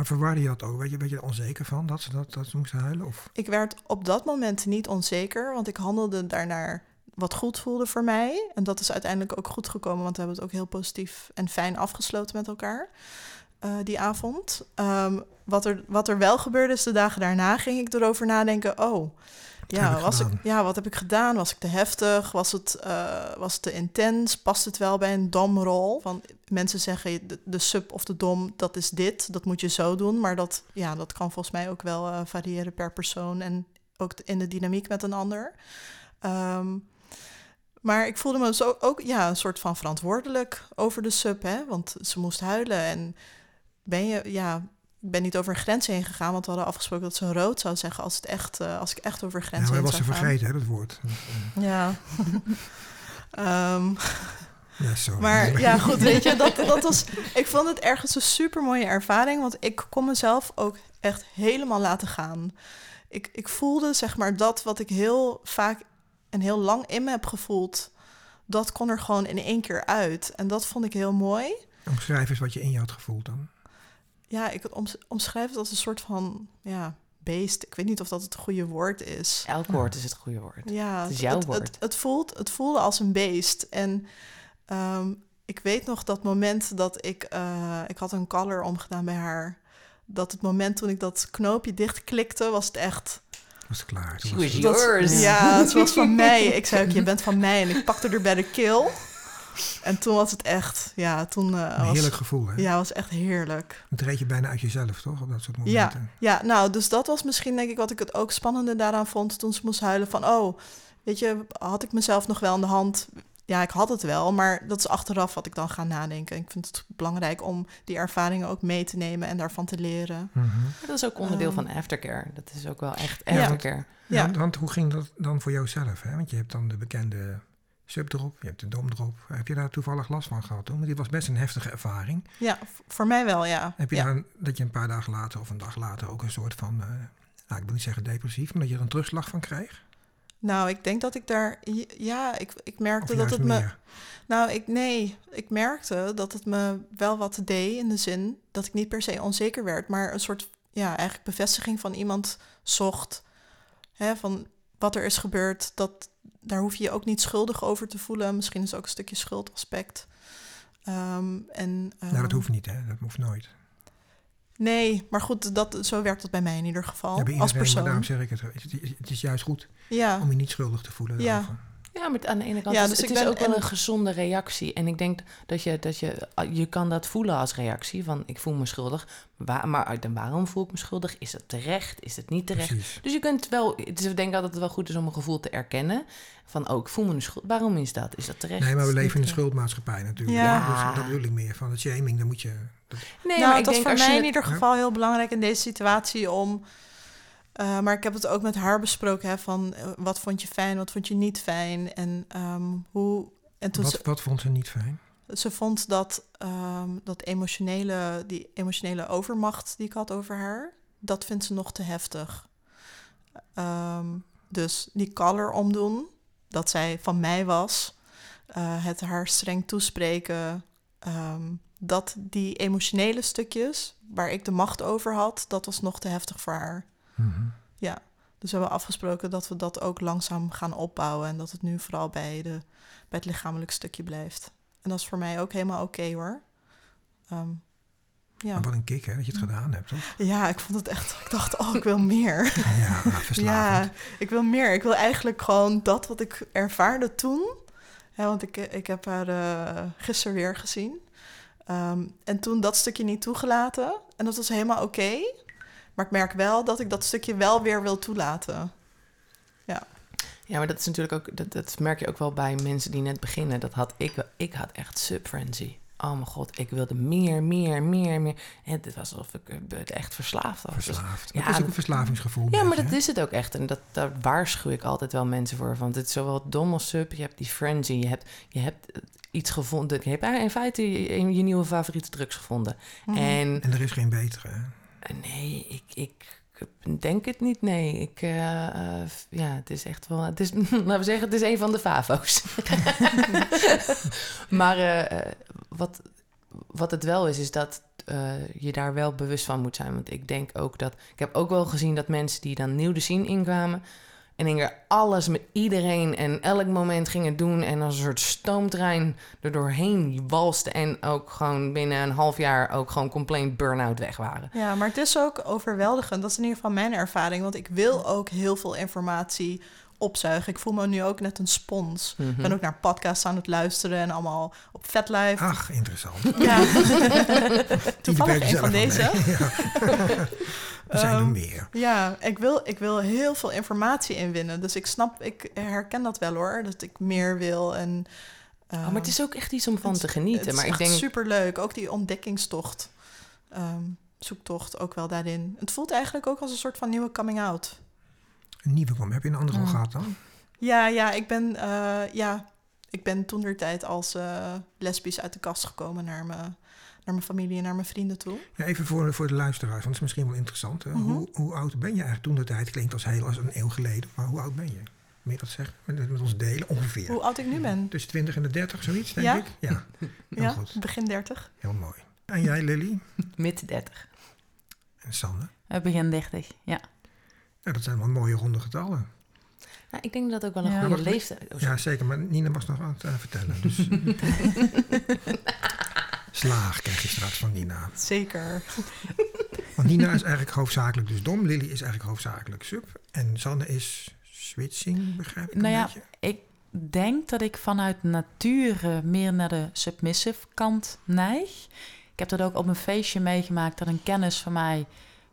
maar verwarde je dat ook? Weet je, werd je er onzeker van dat ze, dat, dat ze moest huilen? Of? ik werd op dat moment niet onzeker, want ik handelde daarnaar wat goed voelde voor mij. En dat is uiteindelijk ook goed gekomen, want we hebben het ook heel positief en fijn afgesloten met elkaar eh, die avond. Ehm, wat, er, wat er wel gebeurde is de dagen daarna ging ik erover nadenken. Oh, ja, ik was ik, ja, wat heb ik gedaan? Was ik te heftig? Was het, eh, was het te intens? Past het wel bij een domrol? Van, mensen zeggen de, de sub of de dom, dat is dit, dat moet je zo doen. Maar dat, ja, dat kan volgens mij ook wel eh, variëren per persoon en ook in de dynamiek met een ander. Ehm, maar ik voelde me zo ook ja, een soort van verantwoordelijk over de sub, hè? want ze moest huilen. En ben je, ja, ik ben niet over een grens heen gegaan, want we hadden afgesproken dat ze rood zou zeggen als, het echt, eh, als ik echt over Ja, grenzen maar heen was ze vergeten, hè, dat woord. Ja. Ehm, Ja, sorry. maar ja, goed, weet je, dat, dat was... Ik vond het ergens een super mooie ervaring, want ik kon mezelf ook echt helemaal laten gaan. Ik, ik voelde, zeg maar, dat wat ik heel vaak en heel lang in me heb gevoeld, dat kon er gewoon in één keer uit. En dat vond ik heel mooi. Omschrijf eens wat je in je had gevoeld dan. Ja, ik oms- omschrijf het als een soort van, ja, beest. Ik weet niet of dat het goede woord is. Elk woord is het goede woord. Ja, Het is jouw het, woord. Het, het, voelt, het voelde als een beest. En ehm, ik weet nog dat moment dat ik... eh, ik had een collar omgedaan bij haar. Dat het moment toen ik dat knoopje dichtklikte, was het echt... Was het klaar? She was Dat- yours. Ja, het was van mij. Ik zei ook, je bent van mij. En ik pakte er bij de keel. En toen was het echt... Ja, toen eh, Een was... heerlijk gevoel, hè? Ja, was echt heerlijk. Het reed je bijna uit jezelf, toch? Op dat soort Ja, momenten. ja, nou, dus dat was misschien denk ik wat ik het ook spannende daaraan vond toen ze moest huilen van, oh, weet je, had ik mezelf nog wel in de hand? Ja, ik had het wel, maar dat is achteraf wat ik dan ga nadenken. Ik vind het belangrijk om die ervaringen ook mee te nemen en daarvan te leren. Mhm. Dat is ook onderdeel Ehm. van aftercare. Dat is ook wel echt Ja. aftercare. Ja, Ja. want, want hoe ging dat dan voor jouzelf? Hè? Want je hebt dan de bekende subdrop, je hebt de domdrop. Heb je daar toevallig last van gehad toen? Want dit was best een heftige ervaring. Ja, voor mij wel, ja. Heb je ja. daar dat je een paar dagen later of een dag later ook een soort van, eh, nou ik wil niet zeggen depressief, maar dat je er een terugslag van kreeg? Nou, ik denk dat ik daar, ja, ik, ik merkte dat het me, nou, ik, nee, ik merkte dat het me wel wat deed in de zin dat ik niet per se onzeker werd, maar een soort, ja, eigenlijk bevestiging van iemand zocht, hè, van wat er is gebeurd, dat, daar hoef je je ook niet schuldig over te voelen. Misschien is ook een stukje schuldaspect. Ehm, en, Nou, dat hoeft niet, hè? Dat hoeft nooit. Nee, maar goed, dat, zo werkt het bij mij in ieder geval, Ja, als maar daarom persoon. zeg ik het. Het is, het is juist goed Ja, om je niet schuldig te voelen. Ja. daarover. Ja, maar aan de ene kant Ja, is dus het ik is ben- ook wel en- een gezonde reactie. En ik denk dat je, dat je, je kan dat voelen als reactie. Van ik voel me schuldig. Waar, maar uit- en waarom voel ik me schuldig? Is het terecht? Is het niet terecht? Precies. Dus je kunt wel, dus ik denk dat het wel goed is om een gevoel te erkennen. Van, oh, ik voel me schuldig. Waarom is dat? Is dat terecht? Nee, maar we Is het leven in een schuldmaatschappij natuurlijk. Ja. Dus dat bedoel ik meer. Van het shaming, dan moet je... dat-? Nee, nou, maar het ik was denk voor als mij in het- ieder geval heel belangrijk in deze situatie om... eh, maar ik heb het ook met haar besproken, hè, van eh, wat vond je fijn, wat vond je niet fijn. En ehm, hoe... En toen Wat, ze, wat vond ze niet fijn? ze vond dat, ehm, dat emotionele, die emotionele overmacht die ik had over haar, dat vindt ze nog te heftig. Ehm, dus die color omdoen, dat zij van mij was, eh, het haar streng toespreken, dat die emotionele stukjes waar ik de macht over had, dat was nog te heftig voor haar. Mhm. Ja, dus we hebben afgesproken dat we dat ook langzaam gaan opbouwen en dat het nu vooral bij, de, bij het lichamelijk stukje blijft. En dat is voor mij ook helemaal oké hoor. Ehm, ja. Maar wat een kick hè, dat je het gedaan hebt, toch? ja, ik vond het echt, ik dacht, oh, ik wil meer. Ja, verslavend. Ja, ik wil meer. Ik wil eigenlijk gewoon dat wat ik ervaarde toen. Ja, want ik, ik heb haar eh, gisteren weer gezien. Ehm, en toen dat stukje niet toegelaten. En dat was helemaal oké. Maar ik merk wel dat ik dat stukje wel weer wil toelaten. Ja, maar dat is natuurlijk ook, dat, dat merk je ook wel bij mensen die net beginnen. Dat had ik, wel- ik had echt subfrenzy. Oh mijn god, ik wilde meer, meer, meer, meer. En het was alsof ik eh, echt verslaafd was. Dus- Verslaafd. Ja, dat is ook een verslavingsgevoel. ja, maar dat hè? is het ook echt. En dat, daar waarschuw ik altijd wel mensen voor. Want het is zowel dom als sub. Je hebt die frenzy. Je hebt, je hebt iets gevonden. Je hebt eigenlijk in feite je, je nieuwe favoriete drugs gevonden. Mhm. En En er is geen betere. Nee, ik, ik denk het niet. Nee, ik, eh, eh, ja, het is echt wel. Het is, laten we zeggen, het is een van de favo's. maar eh, wat, wat het wel is, is dat je daar wel bewust van moet zijn. Want ik denk ook dat. Ik heb ook wel gezien dat mensen die dan nieuw de scene inkwamen. En gingen alles met iedereen en elk moment gingen doen. En als een soort stoomtrein er doorheen walsten. En ook gewoon binnen een half jaar ook gewoon compleet burn-out weg waren. Ja, maar het is ook overweldigend. Dat is in ieder geval mijn ervaring. Want ik wil ook heel veel informatie opzuigen. Ik voel me nu ook net een spons. Mhm. Ik ben ook naar podcasts aan het luisteren en allemaal op VetLife. Ach, interessant. Ja, toevallig een van deze. al mee. Ja. er zijn er Ehm, meer. Ja, ik wil, ik wil heel veel informatie inwinnen. Dus ik snap, ik herken dat wel hoor. Dat ik meer wil. En, Oh, maar het is ook echt iets om van het- te genieten. het Maar is ik denk, superleuk. Ook die ontdekkingstocht. ehm, zoektocht ook wel daarin. Het voelt eigenlijk ook als een soort van nieuwe coming out. Een nieuwe kwam. Heb je een andere al Mm. gehad dan? Ja, ja, ik ben, eh, ja, ik ben toen der tijd als eh, lesbisch uit de kast gekomen naar mijn, naar mijn familie en naar mijn vrienden toe. Ja, even voor, voor de luisteraars, want het is misschien wel interessant. hè. Mhm. hoe, hoe oud ben je eigenlijk toen de tijd? Klinkt als heel als een eeuw geleden, maar hoe oud ben je? Moet je dat zeggen? Met, met ons delen ongeveer. Hoe oud ik nu ben? Tussen 20 en de 30, zoiets, denk Ja. ik. Ja, heel Ja, goed. begin 30. Heel mooi. En jij, Lily? mid 30. En Sanne? Eh, begin 30, ja. Ja, dat zijn wel mooie ronde getallen. Nou, ik denk dat dat ook wel een Ja. goede wat- leeftijd is. Ja, zeker. Maar Nina was nog aan het eh, vertellen. Dus slaag krijg je straks van Nina. Zeker. Want Nina is eigenlijk hoofdzakelijk dus dom. Lily is eigenlijk hoofdzakelijk sub. En Sanne is switching, begrijp ik Nou een ja, beetje? Ik denk dat ik vanuit nature meer naar de submissive kant neig. Ik heb dat ook op een feestje meegemaakt dat een kennis van mij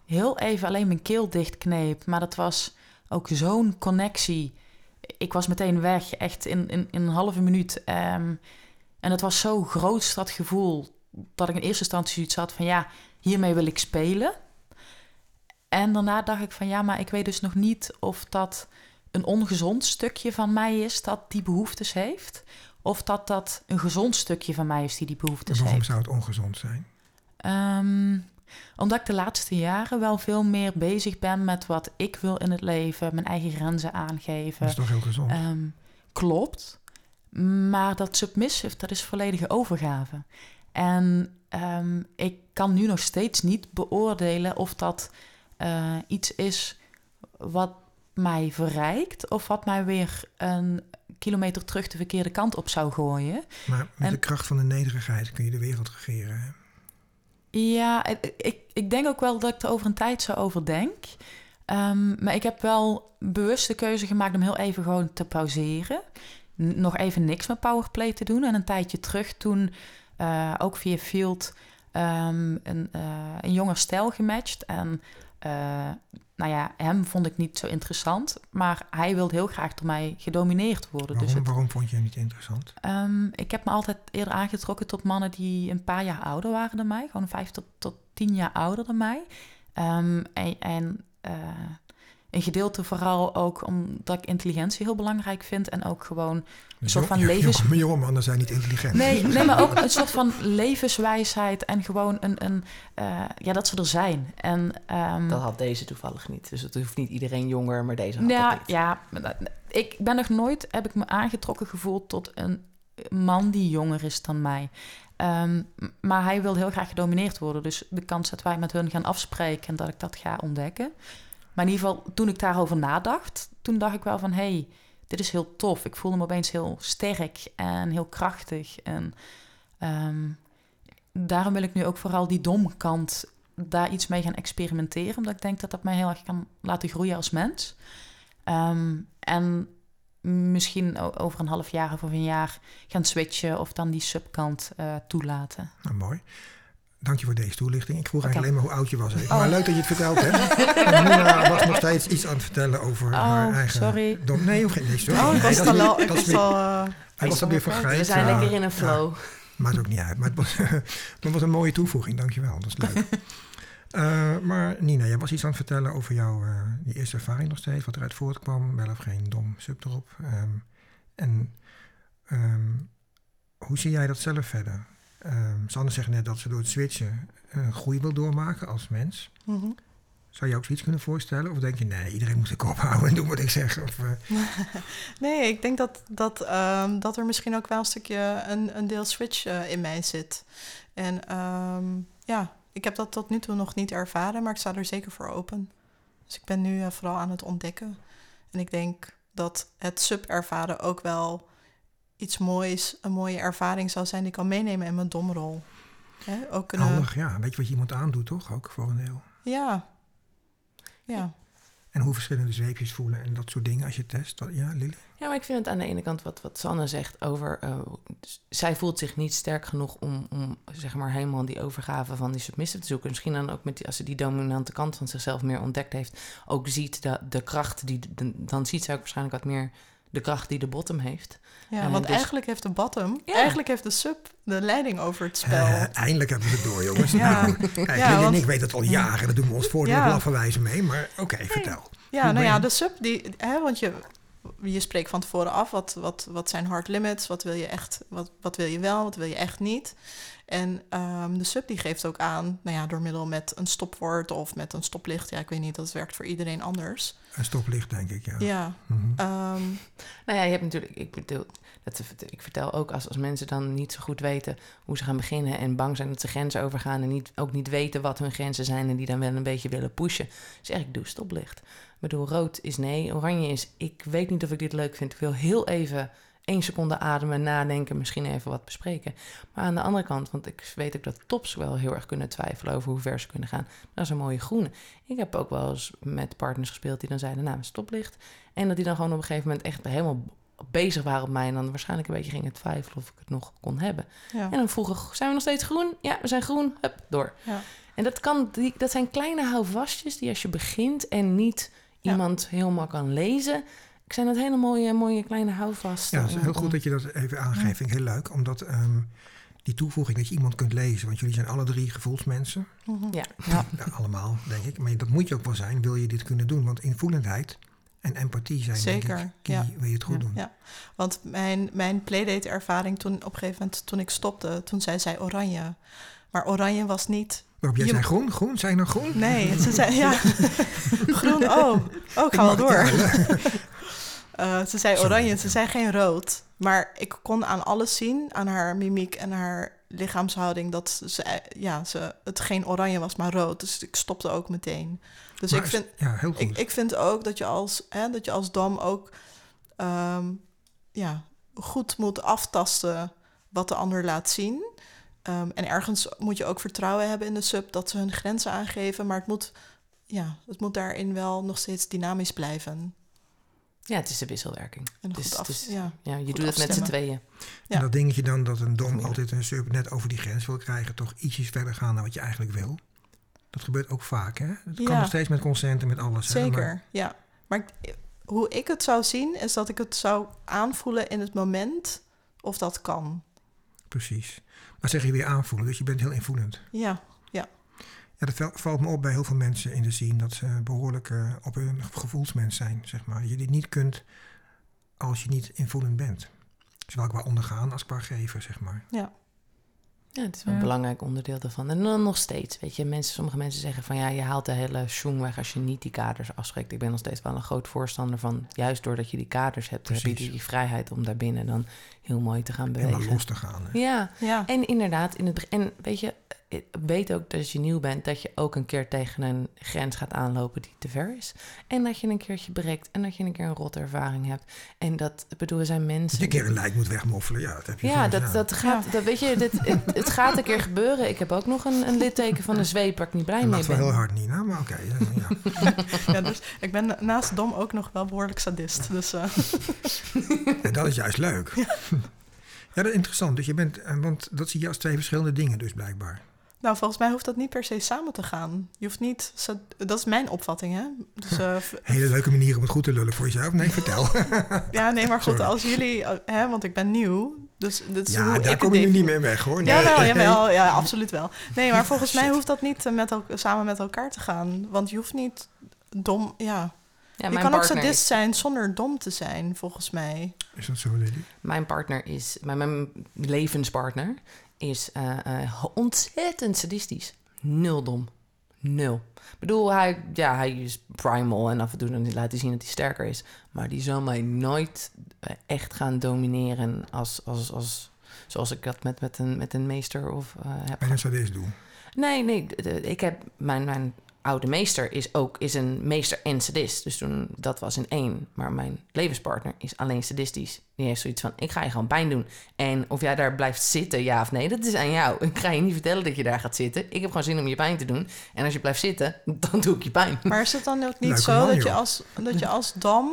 heel even alleen mijn keel dichtkneep. Maar dat was ook zo'n connectie. Ik was meteen weg, echt in, in, in een halve minuut. Ehm, en het was zo groot, dat gevoel, dat ik in eerste instantie zoiets had van ja, hiermee wil ik spelen. En daarna dacht ik van ja, maar ik weet dus nog niet of dat een ongezond stukje van mij is dat die behoeftes heeft. Of dat dat een gezond stukje van mij is die die behoeftes Waarom heeft. zou het ongezond zijn? Ehm, omdat ik de laatste jaren wel veel meer bezig ben met wat ik wil in het leven, mijn eigen grenzen aangeven. Dat is toch heel gezond? Ehm, klopt. Maar dat submissive, dat is volledige overgave. En ehm, ik kan nu nog steeds niet beoordelen of dat eh, iets is wat mij verrijkt... of wat mij weer een kilometer terug de verkeerde kant op zou gooien. maar met en- de kracht van de nederigheid kun je de wereld regeren. Ja, ik, ik, denk ook wel dat ik er over een tijd zo over denk. Ehm, maar ik heb wel bewust de keuze gemaakt om heel even gewoon te pauzeren. nog even niks met powerplay te doen. En een tijdje terug toen eh, ook via Field ehm, een, eh, een jonger stijl gematcht. En eh, nou ja, hem vond ik niet zo interessant. Maar hij wilde heel graag door mij gedomineerd worden. Dus Waarom, het, waarom vond je hem niet interessant? Ehm, ik heb me altijd eerder aangetrokken tot mannen die een paar jaar ouder waren dan mij. Gewoon vijf tot, tot tien jaar ouder dan mij. Ehm, en en eh, een gedeelte vooral ook omdat ik intelligentie heel belangrijk vind. En ook gewoon Dus soort van levens- Jonge, jonge mannen zijn niet intelligent. Nee, nee, maar ook een soort van levenswijsheid en gewoon een, een eh, ja, dat ze er zijn. En, ehm, Dat had deze toevallig niet. Dus het hoeft niet iedereen jonger, maar deze had ja, dat niet. ja, ik ben nog nooit, heb ik me aangetrokken gevoeld tot een man die jonger is dan mij. Ehm, maar hij wil heel graag gedomineerd worden. Dus de kans dat wij met hun gaan afspreken en dat ik dat ga ontdekken. Maar in ieder geval, toen ik daarover nadacht, toen dacht ik wel van... hé, hey, dit is heel tof. Ik voelde me opeens heel sterk en heel krachtig. En ehm, daarom wil ik nu ook vooral die domkant daar iets mee gaan experimenteren. Omdat ik denk dat dat mij heel erg kan laten groeien als mens. Ehm, en misschien over een half jaar of over een jaar gaan switchen of dan die subkant eh, toelaten. Nou, mooi. Dank je voor deze toelichting. Ik vroeg eigenlijk alleen maar hoe oud je was. even. Oh. Maar leuk dat je het verteld hebt. Nina was nog steeds iets aan het vertellen over haar Oh, eigen... sorry. Dom. Nee, hoef geen nee, sorry. Oh, ik Nee, was is al, ik was al eh, Hij was alweer vergeten. We zijn lekker in een flow. Maakt ook niet uit. Maar het was, dat was een mooie toevoeging, dankjewel. Dat is leuk. Eh, maar Nina, jij was iets aan het vertellen over jouw eh, die eerste ervaring nog steeds. Wat eruit voortkwam. Wel of geen dom sub erop. Ehm, en ehm, hoe zie jij dat zelf verder? Sanne zegt net dat ze door het switchen een groei wil doormaken als mens. mhm. Zou je ook zoiets kunnen voorstellen? Of denk je, nee, iedereen moet de kop houden en doen wat ik zeg? Of, eh, Nee, ik denk dat, dat, ehm, dat er misschien ook wel een stukje een, een deel switch eh, in mij zit. En ehm, ja, ik heb dat tot nu toe nog niet ervaren, maar ik sta er zeker voor open. Dus ik ben nu eh, vooral aan het ontdekken. En ik denk dat het sub-ervaren ook wel iets moois, een mooie ervaring zou zijn die ik kan meenemen in mijn domrol. Hè, ook handig, ja. Weet je wat je iemand aandoet, toch? Ook voor een deel. Ja. Ja. En hoe verschillende zweepjes voelen en dat soort dingen als je test. Dat, ja, Lily? Ja, maar ik vind het aan de ene kant wat, wat Sanne zegt over... eh, s- zij voelt zich niet sterk genoeg om, om zeg maar helemaal die overgave van die submissive te zoeken. Misschien dan ook met die, als ze die dominante kant van zichzelf meer ontdekt heeft... ook ziet de, de kracht die... de- dan ziet zij ook waarschijnlijk wat meer de kracht die de bottom heeft. Ja, Eh, want dus- eigenlijk heeft de bottom, Ja. eigenlijk heeft de sub de leiding over het spel. Eh, eindelijk hebben we het door, jongens. Ja. Nou, kijk, Ja, en ik weten het al jaren. Dat doen we ons voordeel Ja. blaffen mee. Maar oké, vertel. Ja, Hoe nou ja, de sub, die, hè, want je, je spreekt van tevoren af wat, wat, wat zijn hard limits, wat wil je echt, wat, wat wil je wel, wat wil je echt niet. En ehm, de sub die geeft ook aan, nou ja, door middel met een stopwoord of met een stoplicht. Ja, ik weet niet, dat werkt voor iedereen anders. Een stoplicht, denk ik, ja. Ja, Mhm. ehm, Nou ja, je hebt natuurlijk, ik bedoel, dat, ik vertel ook als, als mensen dan niet zo goed weten hoe ze gaan beginnen en bang zijn dat ze grenzen overgaan en niet, ook niet weten wat hun grenzen zijn en die dan wel een beetje willen pushen, zeg ik doe stoplicht. Ik bedoel, rood is nee, oranje is ik weet niet of ik dit leuk vind. Ik wil heel even één seconde ademen, nadenken, misschien even wat bespreken. Maar aan de andere kant, want ik weet ook dat tops wel heel erg kunnen twijfelen over hoe ver ze kunnen gaan. Dat is een mooie groene. Ik heb ook wel eens met partners gespeeld die dan zeiden, nou, stoplicht. En dat die dan gewoon op een gegeven moment echt helemaal bezig waren op mij. En dan waarschijnlijk een beetje gingen twijfelen of ik het nog kon hebben. ja. En dan vroegen, zijn we nog steeds groen? Ja, we zijn groen. Hup, door. Ja. En dat, kan, die, dat zijn kleine houvastjes die als je begint en niet Ja. iemand helemaal kan lezen... Ik zijn dat hele mooie, mooie kleine houvasten. Ja, het is heel om- goed dat je dat even aangeeft. Vind ik heel leuk. Omdat ehm, die toevoeging dat je iemand kunt lezen. Want jullie zijn alle drie gevoelsmensen. Mhm. Ja, Ja, allemaal, denk ik. Maar dat moet je ook wel zijn, wil je dit kunnen doen. Want invoelendheid en empathie zijn, Zeker, denk ik, key, ja. wil je het goed Ja. doen. Ja, want mijn, mijn playdate ervaring toen op een gegeven moment, toen ik stopte, toen zei zij oranje. Maar oranje was niet Waarop jij Je- zei groen, groen, zijn nou groen? Nee, ze zei ja. Groen, oh. Oh, ik ga wel door. Eh, ze zei Sorry. oranje, ze zei geen rood. Maar ik kon aan alles zien, aan haar mimiek en haar lichaamshouding, dat ze, eh, ja, ze, het geen oranje was, maar rood. Dus ik stopte ook meteen. Dus Maar ik vind, Ja, heel goed. ik, ik vind ook dat je als, hè, dat je als dam ook ehm, ja, goed moet aftasten wat de ander laat zien. Ehm, en ergens moet je ook vertrouwen hebben in de sub dat ze hun grenzen aangeven. Maar het moet, ja, het moet daarin wel nog steeds dynamisch blijven. Ja, het is de wisselwerking. En Dus- af, dus- ja. Ja, je doet het met z'n tweeën. Ja. En dat dingetje dan dat een dom altijd een sub net over die grens wil krijgen, toch ietsjes verder gaan dan wat je eigenlijk wil. Dat gebeurt ook vaak, hè? Het kan Ja. nog steeds met consent en met alles. hè, Zeker, maar- ja. Maar ik- hoe ik het zou zien, is dat ik het zou aanvoelen in het moment of dat kan. precies. Maar zeg je weer aanvoelen, dus je bent heel invoelend. Ja, Ja, dat val- valt me op bij heel veel mensen in de scene, dat ze behoorlijk eh, op hun gevoelsmens zijn, zeg maar. Dat je dit niet kunt als je niet invoelend bent. Zowel qua ondergaan als qua geven, zeg maar. Ja, het is wel Ja. een belangrijk onderdeel daarvan. En dan nog steeds, weet je, mensen, sommige mensen zeggen van ja, je haalt de hele schoen weg als je niet die kaders afspreekt. Ik ben nog steeds wel een groot voorstander van, juist doordat je die kaders hebt, heb je die vrijheid om daarbinnen dan heel mooi te gaan bewegen. los te gaan. Hè. Ja, ja. en inderdaad, in het, en weet je, weet ook dat als je nieuw bent, dat je ook een keer tegen een grens gaat aanlopen die te ver is. En dat je een keertje breekt en dat je een keer een rotte ervaring hebt. En dat, ik bedoel, er zijn mensen... Dat een keer een lijk moet wegmoffelen, ja, dat heb je Ja, dat, dat gaat, dat, weet je, dit, het, het gaat een keer gebeuren. Ik heb ook nog een, een litteken van de zweep waar ik niet blij Dat mee lacht wel ben. heel hard, Nina, maar oké. ja, ja. ja dus ik ben naast Dom ook nog wel behoorlijk sadist. Dus eh, En dat is juist leuk. Ja, dat is interessant. Dus je bent, eh, want dat zie je als twee verschillende dingen dus blijkbaar. Nou, volgens mij hoeft dat niet per se samen te gaan. Je hoeft niet... Dat is mijn opvatting, hè? Dus, eh, Hele leuke manier om het goed te lullen voor jezelf. Nee, vertel. ja, nee, maar goed, Sorry. als jullie... eh, Hè, want ik ben nieuw, dus dit is hoe Ja, daar kom je nu niet meer weg, hoor. Nee. Jawel, jawel, ja, absoluut wel. Nee, maar volgens mij hoeft dat niet eh, met el- samen met elkaar te gaan. Want je hoeft niet dom... Ja, Ja, je kan ook sadist is- zijn zonder dom te zijn, volgens mij. Is dat zo, Lily? Mijn partner is, mijn, mijn levenspartner is eh, eh, ontzettend sadistisch. Nul dom. Nul. Ik bedoel, hij, ja, hij is primal en af en toe dan laat hij zien dat hij sterker is. Maar die zal mij nooit eh, echt gaan domineren als, als, als, zoals ik dat met, met, een, met een meester of eh, heb Bij een sadist doen. Nee, nee. Ik heb mijn, mijn oude meester is ook is een meester en sadist. Dus toen dat was in één. Maar mijn levenspartner is alleen sadistisch. Die heeft zoiets van: ik ga je gewoon pijn doen. En of jij daar blijft zitten, ja of nee, dat is aan jou. Ik ga je niet vertellen dat je daar gaat zitten. Ik heb gewoon zin om je pijn te doen. En als je blijft zitten, dan doe ik je pijn. Maar is het dan ook niet zo man, dat, je als, dat je als dam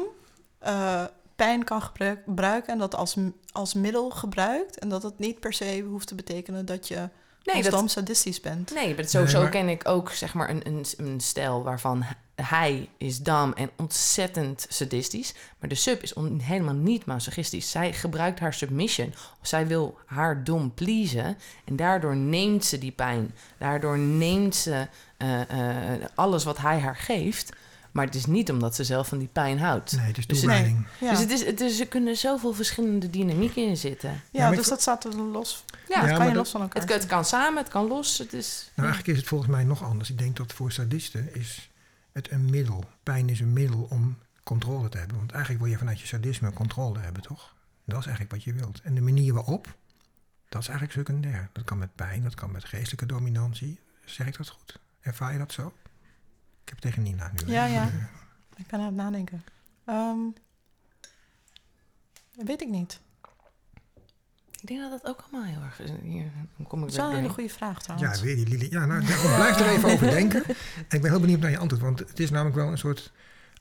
eh, pijn kan gebruik- gebruiken en dat als, als middel gebruikt? En dat het niet per se hoeft te betekenen dat je Nee, dat, dam sadistisch bent? Nee, maar zo, Nee, zo maar- ken ik ook zeg maar een, een, een stijl waarvan hij is dam en ontzettend sadistisch. Maar de sub is on- helemaal niet masochistisch. Zij gebruikt haar submission. Zij wil haar dom pleasen. En daardoor neemt ze die pijn. Daardoor neemt ze eh, eh, alles wat hij haar geeft. Maar het is niet omdat ze zelf van die pijn houdt. Nee, het is Dus- toewijding. Ja, Dus, het is, het is, er kunnen zoveel verschillende dynamieken in zitten. ja, dus ik- dat staat er los. Ja, maar kan je dat- los van elkaar. het, het kan samen, het kan los. Het is, Nou, eigenlijk is het volgens mij nog anders. Ik denk dat voor sadisten is het een middel. Pijn is een middel om controle te hebben. Want eigenlijk wil je vanuit je sadisme controle hebben, toch? Dat is eigenlijk wat je wilt. En de manier waarop, dat is eigenlijk secundair. Dat kan met pijn, dat kan met geestelijke dominantie. Zeg ik dat goed? Ervaar je dat zo? Ik heb het tegen Nina nu. Ja, ja. Ik ben aan het nadenken. Ehm, weet ik niet. Ik denk dat dat ook allemaal heel erg... Hier dan kom ik Dat is weer wel een hele goede vraag Ja, trouwens. weer die Lili. Ja, nou, blijf er even over denken. En ik ben heel benieuwd naar je antwoord. Want het is namelijk wel een soort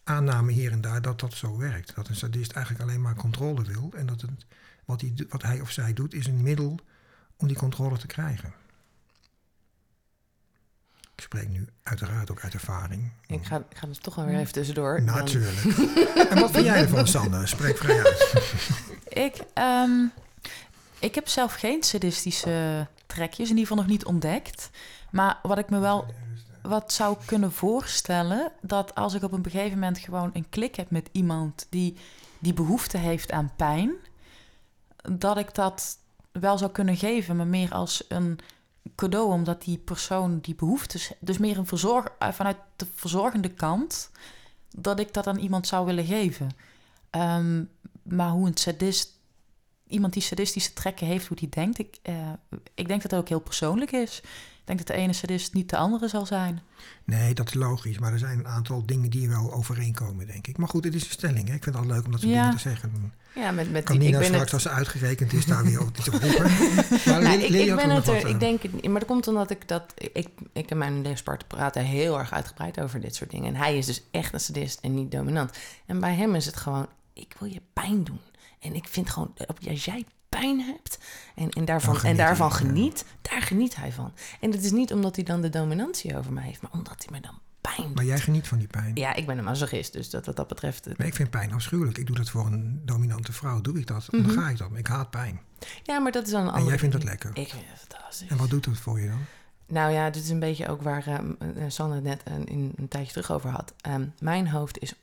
aanname hier en daar dat dat zo werkt. Dat een sadist eigenlijk alleen maar controle wil. En dat het, wat, hij, wat hij of zij doet is een middel om die controle te krijgen. Ik spreek nu uiteraard ook uit ervaring. Ik ga, ik ga er toch wel weer even tussendoor. Dan- Natuurlijk. en wat vind jij ervan, Sanne? Spreek vrij uit. Ik, ehm, ik heb zelf geen sadistische trekjes, in ieder geval nog niet ontdekt. Maar wat ik me wel wat zou kunnen voorstellen, dat als ik op een gegeven moment gewoon een klik heb met iemand die die behoefte heeft aan pijn, dat ik dat wel zou kunnen geven, maar meer als een cadeau, omdat die persoon die behoeftes, dus meer een verzorg, eh, vanuit de verzorgende kant, dat ik dat aan iemand zou willen geven. Ehm, maar hoe een sadist, iemand die sadistische trekken heeft, hoe die denkt, ik, eh, ik denk dat dat ook heel persoonlijk is. Ik denk dat de ene sadist niet de andere zal zijn. Nee, dat is logisch. Maar er zijn een aantal dingen die wel overeenkomen, denk ik. Maar goed, het is een stelling. Hè? Ik vind het altijd leuk om dat soort Ja. dingen te zeggen. Ja, met, met Kan die, ik ben straks, het, als ze uitgerekend is, daar weer op iets op roepen. Maar Nou, ik, ben het er, eh, ik denk het niet. Maar dat komt omdat ik dat. Ik, ik en mijn levenspartner praten heel erg uitgebreid over dit soort dingen. En hij is dus echt een sadist en niet dominant. En bij hem is het gewoon ik wil je pijn doen. En ik vind gewoon, eh, als jij pijn hebt en, en daarvan, geniet en hij, daarvan ja. geniet, daar geniet hij van. En het is niet omdat hij dan de dominantie over mij heeft, maar omdat hij me dan pijn Maar jij geniet van die pijn. Ja, ik ben een masochist, dus dat, wat dat betreft... eh, Nee, ik vind pijn afschuwelijk. Ik doe dat voor een dominante vrouw. Doe ik dat, Mhm. dan ga ik dat. Ik haat pijn. Ja, maar dat is dan een En andere... jij vindt dat lekker. Ik vind het fantastisch. En wat doet dat voor je dan? Nou ja, dit is een beetje ook waar eh, eh, Sanne net een, in, een tijdje terug over had. Ehm, mijn hoofd is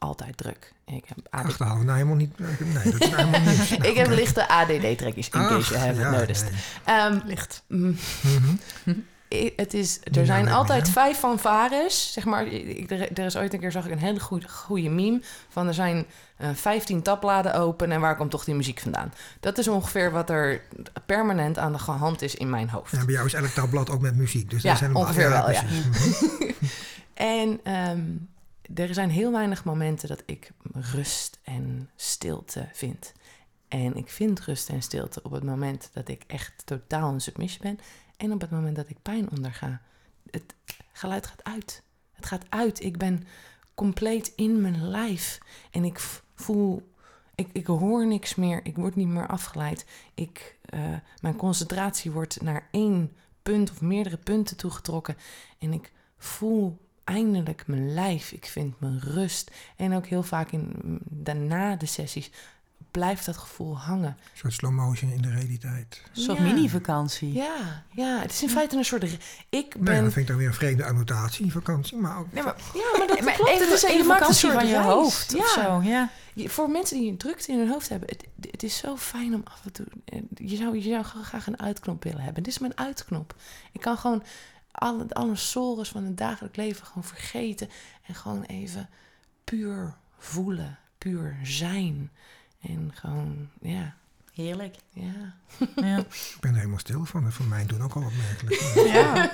altijd druk. Ik heb, ADD Achterhalen? Nou, helemaal niet. Nee, dat is helemaal niet. ik heb lichte ADD-trekjes, in case you Ach, have ja, noticed. nee. Ehm, Licht. mm, Mhm. I- Het is, nou er zijn altijd vijf fanfares. Zeg maar, ik, er, er is ooit een keer zag ik een hele goede, goede meme van er zijn eh 15 tabbladen open en waar komt toch die muziek vandaan? Dat is ongeveer wat er permanent aan de hand is in mijn hoofd. Ja, bij jou is elk tabblad ook met muziek. Dus Ja, zijn ongeveer wel, ja. Mhm. En ehm, er zijn heel weinig momenten dat ik rust en stilte vind. En ik vind rust en stilte op het moment dat ik echt totaal in submission ben. En op het moment dat ik pijn onderga. Het geluid gaat uit. Het gaat uit. Ik ben compleet in mijn lijf. En ik voel. Ik, ik hoor niks meer. Ik word niet meer afgeleid. Ik, eh, mijn concentratie wordt naar één punt of meerdere punten toegetrokken. En ik voel eindelijk mijn lijf. Ik vind mijn rust. En ook heel vaak in, daarna de sessies blijft dat gevoel hangen. Een soort slow motion in de realiteit. Een soort Ja. mini-vakantie. Ja, ja, het is in feite een soort... Ik Nou ben... ja, dat vind ik dan weer een vreemde annotatie, vakantie. Maar ook, Nee, maar, ja, maar dat maar klopt. even, het is, even je maakt een vakantie soort van je reis. hoofd Ja. of zo. Ja. Je- Voor mensen die een drukte in hun hoofd hebben, het, het is zo fijn om af en toe. eh, Je zou, je zou graag een uitknop willen hebben. Dit is mijn uitknop. Ik kan gewoon alle, alle sores van het dagelijks leven gewoon vergeten. En gewoon even puur voelen, puur zijn. En gewoon, ja, Heerlijk. ja. Ja. ik ben er helemaal stil van. En voor mij doen ook al opmerkelijk. Ja,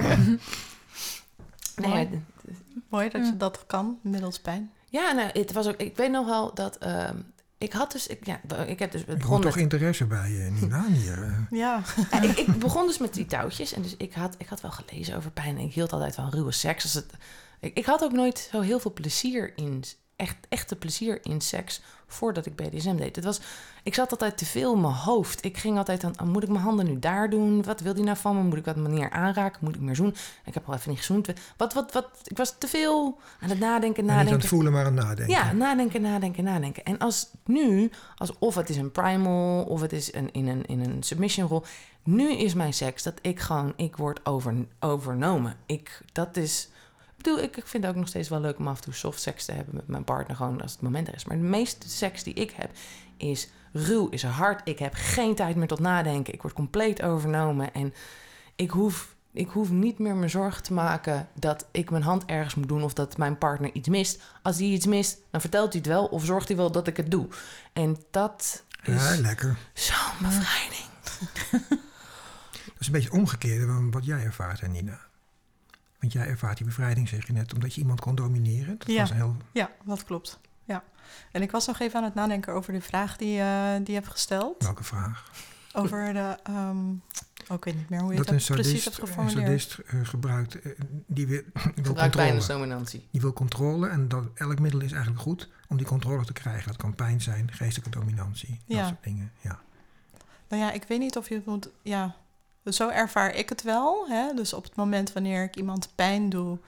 Nee, Mooi. ja, mooi dat je dat kan, middels pijn. ja, nou, het was ook. Ik weet nog wel dat. ehm, ik had dus. Ik, ja, ik heb dus. Het begon toch met, interesse bij je, Nina. Hier, eh. Ja, Ja, ik, ik begon dus met die touwtjes. En dus ik had, ik had wel gelezen over pijn. En ik hield altijd van ruwe seks. Als het, ik, ik had ook nooit zo heel veel plezier in... Echt, echte plezier in seks voordat ik BDSM deed. Het was, ik zat altijd te veel in mijn hoofd. Ik ging altijd aan, oh, moet ik mijn handen nu daar doen? Wat wil die nou van me? Moet ik wat manier aanraken? Moet ik meer zoenen? Ik heb al even niet gezoend. Wat, wat, wat? Ik was te veel aan het nadenken, En niet aan nadenken. het voelen, maar aan het nadenken. Ja, nadenken, nadenken, nadenken. En als nu, alsof het is een primal of het is een, in, een, in een submission rol. Nu is mijn seks dat ik gewoon, ik word over, overnomen. Ik, dat is, ik bedoel, ik, ik vind het ook nog steeds wel leuk om af en toe soft seks te hebben met mijn partner, gewoon als het moment er is. Maar de meeste seks die ik heb is ruw, is hard. Ik heb geen tijd meer tot nadenken. Ik word compleet overnomen en ik hoef ik hoef niet meer me zorgen te maken dat ik mijn hand ergens moet doen of dat mijn partner iets mist. Als hij iets mist, dan vertelt hij het wel of zorgt hij wel dat ik het doe. En dat is Ja, lekker. zo'n bevrijding. Dat is een beetje het omgekeerde van wat jij ervaart, Nina. Want jij ervaart die bevrijding, zeg je net, omdat je iemand kon domineren. Dat Ja. was heel... ja, dat klopt. Ja. En ik was nog even aan het nadenken over de vraag die, eh, die je hebt gesteld. Welke vraag? Over de... ehm, oh, ik weet niet meer hoe je dat dat een precies sadist, hebt een geformuleerd. sadist eh, gebruikt, eh, die wil, wil Gebruik pijn als controle. dominantie. Die wil controle en dat, elk middel is eigenlijk goed om die controle te krijgen. Dat kan pijn zijn, geestelijke dominantie, dat Ja. soort dingen. Ja. Nou ja, ik weet niet of je het moet... Ja, zo ervaar ik het wel. Hè? Dus op het moment wanneer ik iemand pijn doe...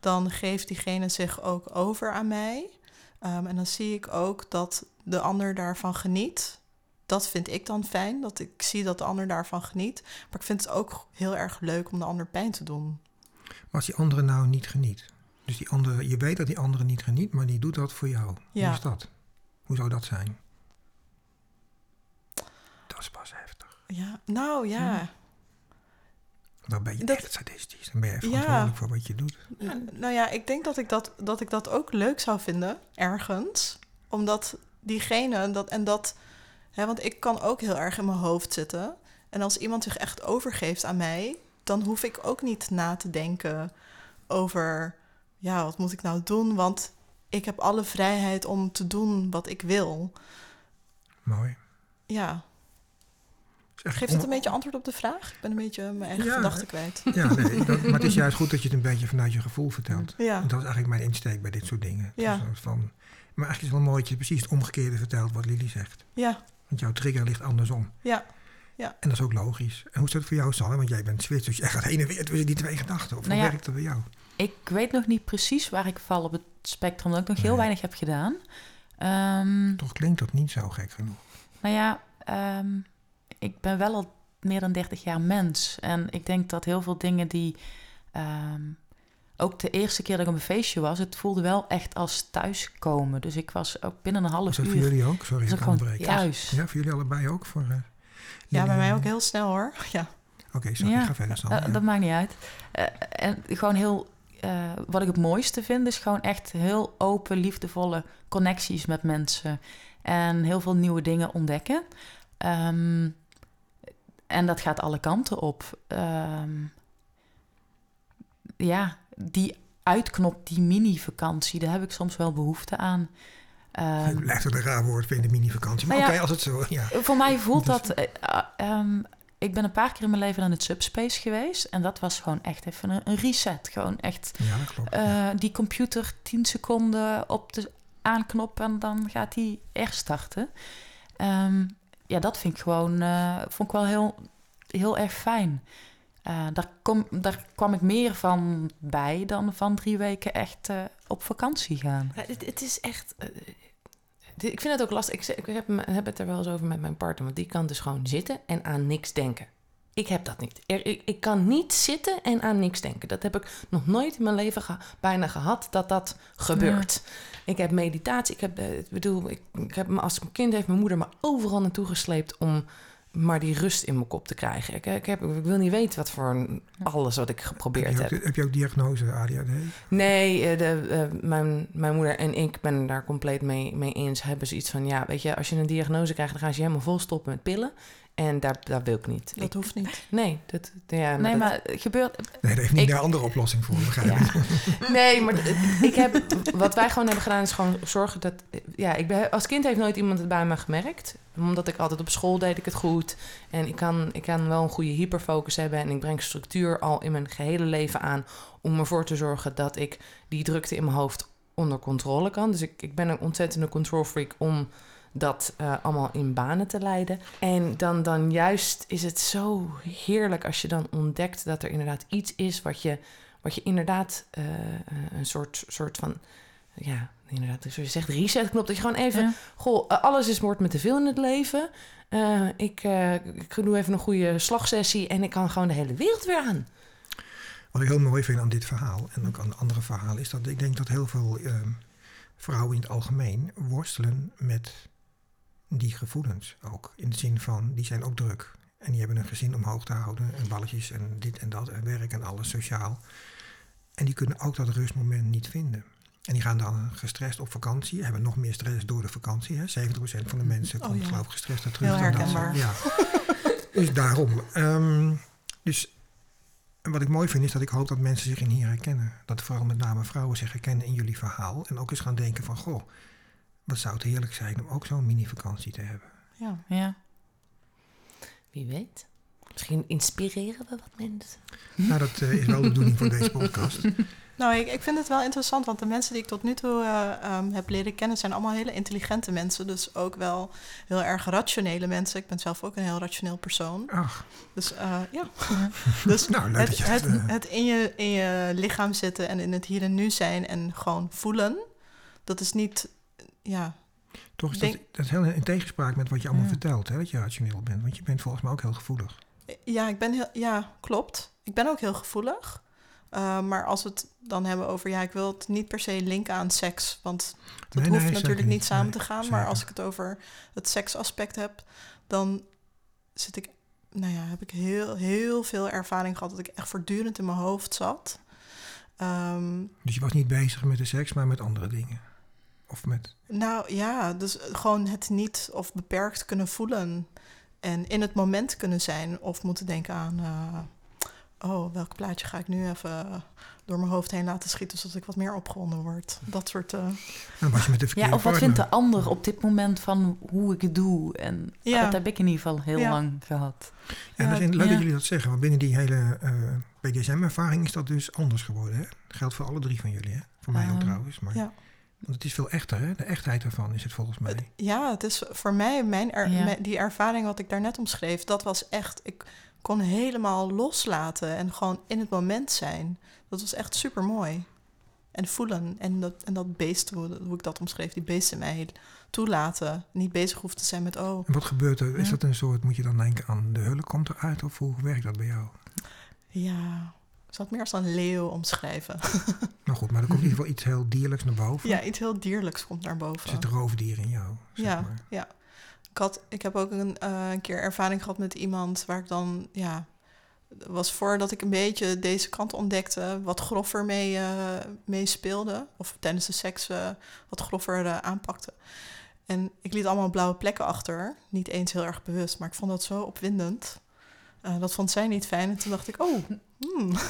dan geeft diegene zich ook over aan mij. Ehm, en dan zie ik ook dat de ander daarvan geniet. Dat vind ik dan fijn, dat ik zie dat de ander daarvan geniet. Maar ik vind het ook heel erg leuk om de ander pijn te doen. Maar als die andere nou niet geniet. Dus die andere, je weet dat die andere niet geniet, maar die doet dat voor jou. Ja. Hoe is dat? Hoe zou dat zijn? Dat is pas heftig. Ja, nou ja. Dan ben je Dat- echt sadistisch. Dan ben je echt Ja. verantwoordelijk voor wat je doet. Nou ja, ik denk dat ik dat, dat ik dat ook leuk zou vinden, ergens. Omdat diegene, dat, en dat, hè, want ik kan ook heel erg in mijn hoofd zitten. En als iemand zich echt overgeeft aan mij, dan hoef ik ook niet na te denken over, ja, wat moet ik nou doen? Want ik heb alle vrijheid om te doen wat ik wil. Mooi. Ja, geeft het een beetje antwoord op de vraag? Ik ben een beetje mijn eigen Ja. gedachten kwijt. Ja, nee, dat, maar het is juist goed dat je het een beetje vanuit je gevoel vertelt. Ja, En dat is eigenlijk mijn insteek bij dit soort dingen. Het Ja. van, Maar eigenlijk is het wel mooi dat je precies het omgekeerde vertelt wat Lily zegt. Ja, Want jouw trigger ligt andersom. ja. En dat is ook logisch. En hoe is dat voor jou, Sanne? Want jij bent Zwits, dus jij gaat heen en weer tussen die twee gedachten. Of Nou hoe ja. werkt dat bij jou? Ik weet nog niet precies waar ik val op het spectrum, dat ik nog heel weinig heb gedaan. Ehm, Toch klinkt dat niet zo gek genoeg. nou ja, ehm, ik ben wel al meer dan 30 jaar mens. En ik denk dat heel veel dingen die... ehm, ook de eerste keer dat ik op een feestje was, het voelde wel echt als thuiskomen. Dus ik was ook binnen een half dat voor uur... jullie ook? Sorry, ik ik onderbreek. thuis. Ja, voor jullie allebei ook? Voor, eh, Ja, bij mij en- ook heel snel hoor. Ja. Oké, sorry, Ja, ga verder. Eh, ja. Dat maakt niet uit. Eh, en gewoon heel... eh, wat ik het mooiste vind, is gewoon echt heel open, liefdevolle connecties met mensen. En heel veel nieuwe dingen ontdekken. Ehm, en dat gaat alle kanten op. Ehm, ja, die uitknop, die mini-vakantie, daar heb ik soms wel behoefte aan. Ehm, Blijft het een raar woord vinden, mini-vakantie. Maar Nou oké, als het zo... Ja. voor mij voelt dat. eh, ah, ehm, ik ben een paar keer in mijn leven aan het subspace geweest. En dat was gewoon echt even een, een reset. Gewoon echt ja, dat klopt. eh, die computer 10 seconden op de aanknop en dan gaat die herstarten. Ehm ja, dat vind ik gewoon, eh, vond ik wel heel, heel erg fijn. Eh, daar, kom, daar kwam ik meer van bij dan van drie weken echt eh, op vakantie gaan. Het, is echt. ik vind het ook lastig. Ik, ik heb het er wel eens over met mijn partner. Want die kan dus gewoon zitten en aan niks denken. Ik heb dat niet. Er, ik, ik kan niet zitten en aan niks denken. Dat heb ik nog nooit in mijn leven ge- bijna gehad dat dat gebeurt. Ik heb meditatie. Ik heb, eh, ik bedoel, ik, ik heb me als kind heeft mijn moeder me overal naartoe gesleept om maar die rust in mijn kop te krijgen. Ik, ik, heb, ik wil niet weten wat voor een- alles wat ik heb, geprobeerd je heb. ook, heb je ook diagnose ADHD? Nee, eh, de, eh, mijn, mijn moeder en ik ben daar compleet mee, mee eens. Hebben ze iets van, ja, weet je, als je een diagnose krijgt... dan gaan ze je helemaal volstoppen met pillen. En daar, daar wil ik niet. Dat Ik- hoeft niet. nee, dat, ja, Nee, dat- maar het gebeurt. Nee, daar heeft niet Ik- een andere oplossing voor, begrijp Ja. Nee, maar ik heb, wat wij gewoon hebben gedaan is gewoon zorgen dat... Ja, ik ben, als kind heeft nooit iemand het bij me gemerkt. Omdat ik altijd op school deed ik het goed. En ik kan, ik kan wel een goede hyperfocus hebben. En ik breng structuur al in mijn gehele leven aan... om ervoor te zorgen dat ik die drukte in mijn hoofd onder controle kan. Dus ik, ik ben een ontzettende control freak om dat eh, allemaal in banen te leiden. En dan, dan juist is het zo heerlijk als je dan ontdekt dat er inderdaad iets is wat je, wat je inderdaad eh, eh, een soort, soort van, ja, inderdaad, zoals je zegt, resetknop. Dat je gewoon even, Ja. goh, alles is wordt me te veel in het leven. Eh, ik, eh, ik doe even een goede slagsessie en ik kan gewoon de hele wereld weer aan. Wat ik heel mooi vind aan dit verhaal en ook aan andere verhalen... is dat ik denk dat heel veel ehm, vrouwen in het algemeen worstelen met die gevoelens ook. In de zin van, die zijn ook druk. En die hebben een gezin omhoog te houden. En balletjes en dit en dat en werk en alles sociaal. En die kunnen ook dat rustmoment niet vinden. En die gaan dan gestrest op vakantie. Hebben nog meer stress door de vakantie. Hè? 70% van de mensen Oh komt ja. geloof ik gestrest naar terug. Heel herkenbaar. ja. dus daarom. Ehm, dus en wat ik mooi vind is dat ik hoop dat mensen zich in hier herkennen. Dat vooral met name vrouwen zich herkennen in jullie verhaal. En ook eens gaan denken van, goh, wat zou het heerlijk zijn om ook zo'n mini-vakantie te hebben. Ja. Ja. Wie weet. Misschien inspireren we wat mensen. Nou, dat eh, is wel de bedoeling van deze podcast. Nou, ik, ik vind het wel interessant, want de mensen die ik tot nu toe eh, ehm, heb leren kennen zijn allemaal hele intelligente mensen. Dus ook wel heel erg rationele mensen. Ik ben zelf ook een heel rationeel persoon. Ach, Dus eh, ja. dus nou, leuk het, dat je het, het... het in, je, in je lichaam zitten en in het hier en nu zijn en gewoon voelen, dat is niet, ja, toch is denk- dat, dat is heel in tegenspraak met wat je allemaal Ja. vertelt, hè, dat je rationeel bent. Want je bent volgens mij ook heel gevoelig. Ja, ik ben heel, ja, klopt. Ik ben ook heel gevoelig. Uh, maar als we het dan hebben over, ja, ik wil het niet per se linken aan seks. Want dat Nee, hoeft nee, natuurlijk niet samen Nee, te gaan. zeker. Maar als ik het over het seksaspect heb, dan zit ik, nou ja, heb ik heel, heel veel ervaring gehad dat ik echt voortdurend in mijn hoofd zat. Ehm, Dus je was niet bezig met de seks, maar met andere dingen. Of met... nou ja, dus gewoon het niet of beperkt kunnen voelen. En in het moment kunnen zijn of moeten denken aan... eh, oh, welk plaatje ga ik nu even door mijn hoofd heen laten schieten... zodat ik wat meer opgewonden word. Dat soort... eh, was je met de verkeerde ja, of wat partner. vindt de ander op dit moment van hoe ik het doe? En Ja. dat heb ik in ieder geval heel Ja. lang gehad. Ja, dat is leuk Ja. dat jullie dat zeggen. Want binnen die hele eh, BDSM-ervaring is dat dus anders geworden. Hè? Dat geldt voor alle drie van jullie. Hè? Voor mij ook Ehm, trouwens. Maar ja. Want het is veel echter, hè? De echtheid ervan is het volgens mij. Ja, het is voor mij, mijn er- Ja. die ervaring wat ik daarnet omschreef, dat was echt, ik kon helemaal loslaten en gewoon in het moment zijn. Dat was echt super mooi. En voelen en dat, en dat beest, hoe, hoe ik dat omschreef, die beest in mij toelaten. Niet bezig hoeft te zijn met, oh, En wat gebeurt er? Is Ja. dat een soort, moet je dan denken aan de hulk komt eruit? Of hoe werkt dat bij jou? ja, ik zou het meer als een leeuw omschrijven. Nou goed, maar er komt in ieder geval iets heel dierlijks naar boven. ja, iets heel dierlijks komt naar Er boven. zit een roofdier in jou, zeg Ja, maar. ja. Ik, had, ik heb ook een, eh, een keer ervaring gehad met iemand waar ik dan, ja, was voordat ik een beetje deze kant ontdekte, wat groffer mee, eh, mee speelde. Of tijdens de seks eh, wat groffer aanpakte. En ik liet allemaal blauwe plekken achter. Niet eens heel erg bewust, maar ik vond dat zo opwindend. Eh, dat vond zij niet fijn. En toen dacht ik, oh, hmm.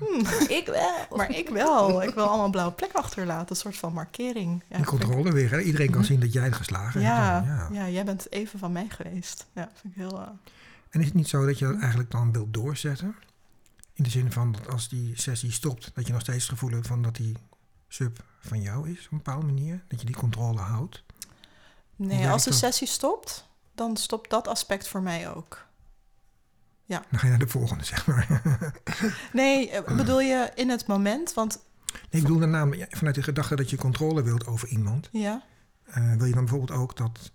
Hmm, Ik wel. maar ik wel. Ik wil allemaal blauwe plekken achterlaten. Een soort van markering. Ja, ik- controle weer, hè? Iedereen kan zien dat jij het geslagen ja, hebt. ja. ja. jij bent even van mij geweest. Ja, vind ik heel... eh, En is het niet zo dat je dat eigenlijk dan wilt doorzetten? In de zin van dat als die sessie stopt, dat je nog steeds het gevoel hebt van dat die sub van jou is op een bepaalde manier? Dat je die controle houdt? Nee, als de dat? sessie stopt, dan stopt dat aspect voor mij ook. Dan ga je naar de volgende, zeg maar. Nee, eh, bedoel je in het moment? Want Nee, ik bedoel daarna ja, vanuit de gedachte dat je controle wilt over iemand. ja, eh, wil je dan bijvoorbeeld ook dat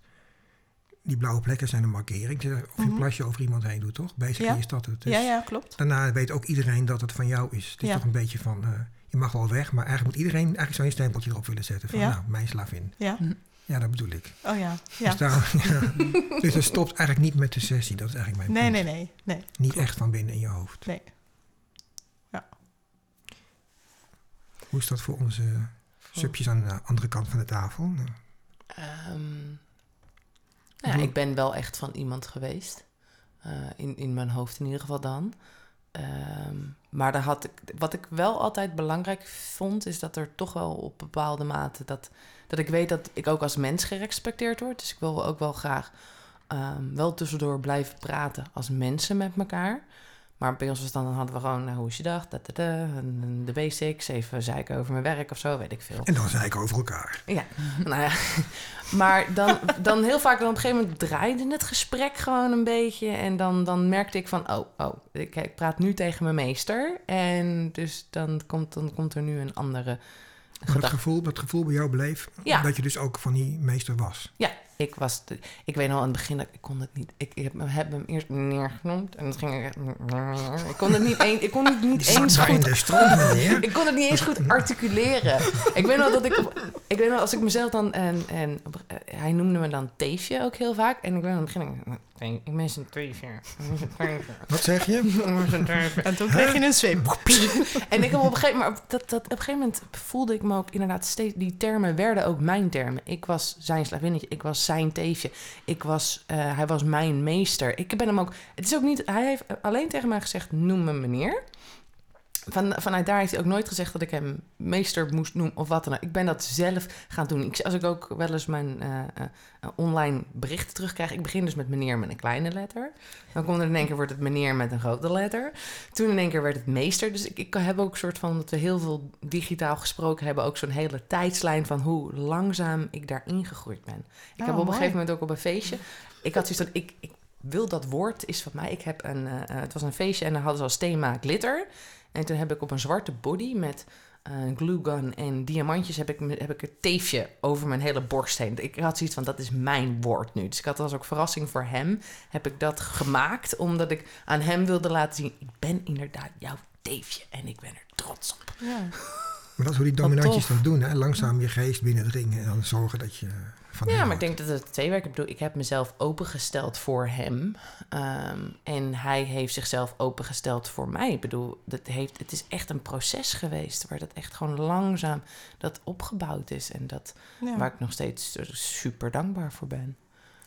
die blauwe plekken zijn een markering? Of je een Mhm. plasje over iemand heen doet, toch? Basically Ja. is dat het. Dus ja, ja, klopt. Daarna weet ook iedereen dat het van jou is. Het is Ja. toch een beetje van, eh, je mag wel weg, maar eigenlijk moet iedereen eigenlijk zo'n stempeltje erop willen zetten. Van Ja. nou, mijn slavin. Ja, Ja, dat bedoel ik. oh ja. ja. Dus, daarom, ja. dus het stopt eigenlijk niet met de sessie. Dat is eigenlijk mijn Nee, punt. nee, nee, nee. Niet klopt. echt van binnen in je hoofd. Nee. Hoe is dat voor onze subjes aan de andere kant van de tafel? Ehm, nou ja, ik ben wel echt van iemand geweest. Eh, in, in mijn hoofd in ieder geval dan. Ehm, maar daar had ik, wat ik wel altijd belangrijk vond, is dat er toch wel op bepaalde mate dat, dat ik weet dat ik ook als mens gerespecteerd word. Dus ik wil ook wel graag ehm, wel tussendoor blijven praten als mensen met elkaar. Maar bij ons was dan, dan hadden we gewoon, nou, hoe is je dag? Da, da, da, en- en de basics, even zeiken over mijn werk of zo, weet ik veel. En dan zei ik over elkaar. Ja, nou ja. Maar dan, dan heel vaak, dan op een gegeven moment draaide het gesprek gewoon een beetje. En dan, dan merkte ik van, oh, oh, ik, ik praat nu tegen mijn meester. En dus dan komt, dan komt er nu een andere Maar dat gevoel, dat gevoel bij jou bleef, Ja. dat je dus ook van die meester was. Ja, ik was, de- ik weet nog aan het begin dat ik kon het niet. Ik, heb, hem- heb hem eerst meneer genoemd en dat ging ik. Ik kon het niet, een, ik kon het niet Die eens in goed stroom. Ik kon het niet eens goed articuleren. ik weet nog dat ik... Ik weet nog, als ik mezelf dan... En, en eh, hij noemde me dan Teefje ook heel vaak. En ik nog, aan het begin... ik- ben ben een Teefje. Wat zeg je? En toen kreeg je een zweep. En ik heb op een gegeven moment... Dat, dat, op een gegeven moment voelde ik me ook inderdaad steeds... Die termen werden ook mijn termen. Ik was zijn slavinnetje. Ik was zijn Teefje. Ik was... eh, hij was mijn meester. Ik ben hem ook... Het is ook niet... Hij heeft alleen tegen mij gezegd... Noem me meneer. Van, vanuit daar heeft hij ook nooit gezegd dat ik hem meester moest noemen of wat dan ook. Ik ben dat zelf gaan doen. Ik, als ik ook wel eens mijn eh, eh, online berichten terugkrijg. Ik begin dus met meneer met een kleine letter. Dan komt er in één keer wordt het meneer met een grote letter. Toen in één keer werd het meester. Dus ik, ik heb ook een soort van, dat we heel veel digitaal gesproken hebben, ook zo'n hele tijdslijn van hoe langzaam ik daarin gegroeid ben. Ik Oh, heb op een gegeven moment ook op een feestje, ik had zoiets van, ik, ik wil dat woord, is van mij. Ik heb een, eh, het was een feestje en dan hadden ze als thema glitter. En toen heb ik op een zwarte body met eh, een glue gun en diamantjes heb ik, heb ik een teefje over mijn hele borst heen. Ik had zoiets van, dat is mijn woord nu. Dus ik had als ook verrassing voor hem, heb ik dat gemaakt. Omdat ik aan hem wilde laten zien, ik ben inderdaad jouw teefje en ik ben er trots op. Ja. Maar dat is hoe die dominantjes dat doen. Hè? Langzaam je geest binnendringen en dan zorgen dat je van Ja, maar ik denk dat het twee werken. Ik bedoel, ik heb mezelf opengesteld voor hem. ehm, en hij heeft zichzelf opengesteld voor mij. Ik bedoel, dat heeft, het is echt een proces geweest... waar dat echt gewoon langzaam dat opgebouwd is. En dat, Ja. waar ik nog steeds super dankbaar voor ben.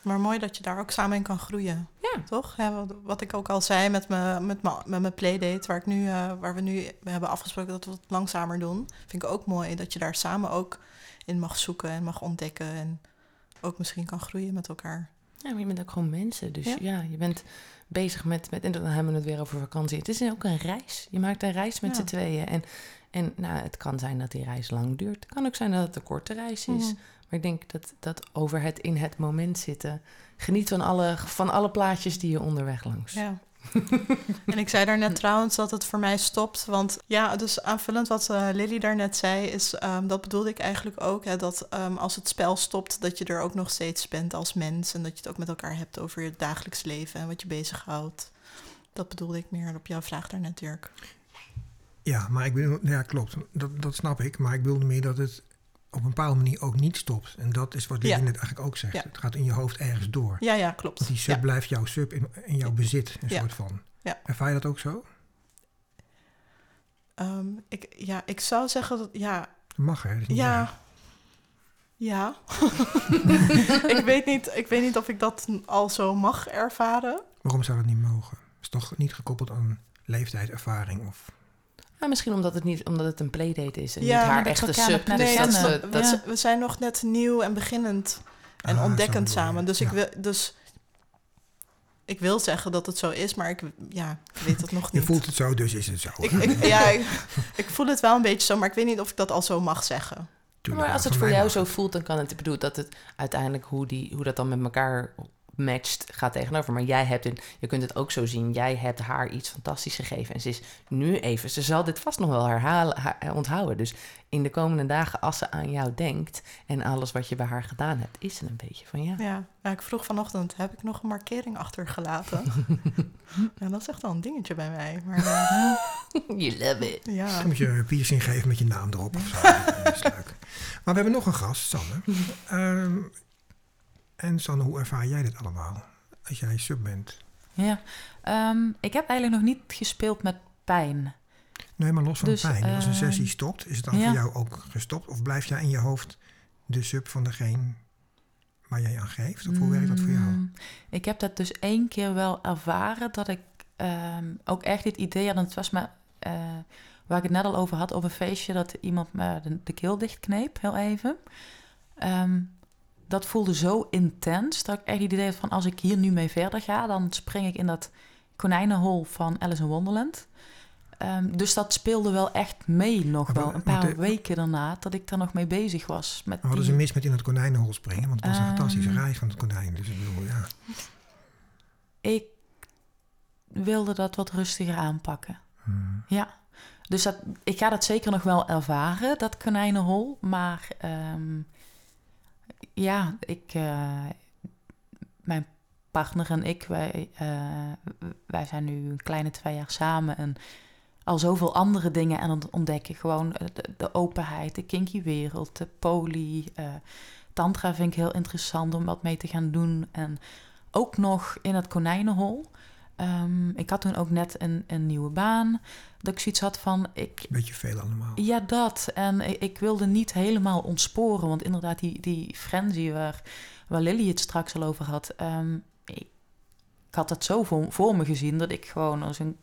Maar mooi dat je daar ook samen in kan groeien. Ja. Toch? Ja, wat, wat ik ook al zei met mijn, met mijn, met mijn playdate, waar, ik nu, eh, waar we nu hebben afgesproken dat we het langzamer doen. Vind ik ook mooi dat je daar samen ook in mag zoeken en mag ontdekken. En ook misschien kan groeien met elkaar. Ja, maar je bent ook gewoon mensen. Dus Ja. ja, je bent bezig met, met... En dan hebben we het weer over vakantie. Het is ook een reis. Je maakt een reis met Ja. z'n tweeën. En, en nou, het kan zijn dat die reis lang duurt. Het kan ook zijn dat het een korte reis is. Mhm. Maar ik denk dat, dat over het in het moment zitten... Geniet van alle, van alle plaatjes die je onderweg langs. Ja. en ik zei daarnet trouwens dat het voor mij stopt. Want ja, dus aanvullend wat eh, Lily daarnet zei, is ehm, dat bedoelde ik eigenlijk ook. Hè, dat ehm, als het spel stopt, dat je er ook nog steeds bent als mens. En dat je het ook met elkaar hebt over je dagelijks leven en wat je bezighoudt. Dat bedoelde ik meer op jouw vraag daarnet, Dirk. Ja, maar ik bedoel, ja, klopt. Dat, dat snap ik. Maar ik bedoelde meer dat het op een bepaalde manier ook niet stopt. En dat is wat Lily Ja. net eigenlijk ook zegt. Het gaat in je hoofd ergens door. Ja, ja, klopt. Want die sub blijft jouw sub in, in jouw bezit, een Ja. soort van. Ja. Ervaar je dat ook zo? Ehm, ik, ja, ik zou zeggen dat, ja, mag, hè? Dat is niet erg. Ja. Ja. ik, weet niet, ik weet niet of ik dat al zo mag ervaren. Waarom zou dat niet mogen? Is toch niet gekoppeld aan leeftijd, ervaring of... Nou, misschien omdat het, niet, omdat het een playdate is en Ja, niet haar echte sub. Dus Nee, dat we, dat we zijn nog net nieuw en beginnend en Ah, ontdekkend je. samen. Dus, ik Ja. wil, dus ik wil zeggen dat het zo is, maar ik, ja, ik weet het nog Je niet. voelt het zo, dus is het zo. ik, ik, ja, ik, ik voel het wel een beetje zo, maar ik weet niet of ik dat al zo mag zeggen. Maar als ja, het voor jou zo voelt, dan kan het. Ik bedoel dat het uiteindelijk hoe, die, hoe dat dan met elkaar matcht, gaat tegenover. Maar jij hebt het, je kunt het ook zo zien. Jij hebt haar iets fantastisch gegeven. En ze is nu even, ze zal dit vast nog wel herhalen, haar- eh, onthouden. Dus in de komende dagen, als ze aan jou denkt en alles wat je bij haar gedaan hebt, is ze een beetje van ja. Ja, ik vroeg vanochtend, heb ik nog een markering achtergelaten? en dat is echt wel een dingetje bij mij. Maar eh, You love it. ja, Dan moet je een piercing geven met je naam erop of zo. Dat is leuk. Maar we hebben nog een gast, Sanne. Ehm, en Sanne, hoe ervaar jij dit allemaal? Als jij sub bent. Ja, Ehm, ik heb eigenlijk nog niet gespeeld met pijn. Nee, maar los van Dus, pijn. Als een ehm, sessie stopt, is het dan ja. voor jou ook gestopt? Of blijft jij in je hoofd de sub van degene waar jij aan geeft? Of hoe werkt dat voor jou? Mm, Ik heb dat dus één keer wel ervaren dat ik ehm, ook echt het idee had. En het was maar eh, waar ik het net al over had op een feestje dat iemand me de, de keel dichtkneep, heel even. Ehm, dat voelde zo intens dat ik echt het idee had van als ik hier nu mee verder ga, dan spring ik in dat konijnenhol van Alice in Wonderland. Ehm, dus dat speelde wel echt mee nog wel. Een paar de- weken daarna dat ik daar nog mee bezig was. Met is die- er mis met in het konijnenhol springen? Want het was een Ehm. fantastische reis van het konijn. Dus ik bedoel, ja. Ik wilde dat wat rustiger aanpakken. Hmm. Ja. Dus dat, ik ga dat zeker nog wel ervaren, dat konijnenhol. Maar ehm, ja, ik, eh, mijn partner en ik, wij, eh, wij zijn nu een kleine twee jaar samen. En al zoveel andere dingen aan het ontdekken. Gewoon de, de openheid, de kinky wereld, de poly. eh, tantra vind ik heel interessant om wat mee te gaan doen. En ook nog in het konijnenhol. Ehm, ik had toen ook net een, een nieuwe baan. Dat ik zoiets had van, ik, Beetje veel allemaal. ja, dat. En ik, ik wilde niet helemaal ontsporen. Want inderdaad, die, die frenzy waar, waar Lily het straks al over had. ehm, ik, ik had dat zo voor, voor me gezien dat ik gewoon als een,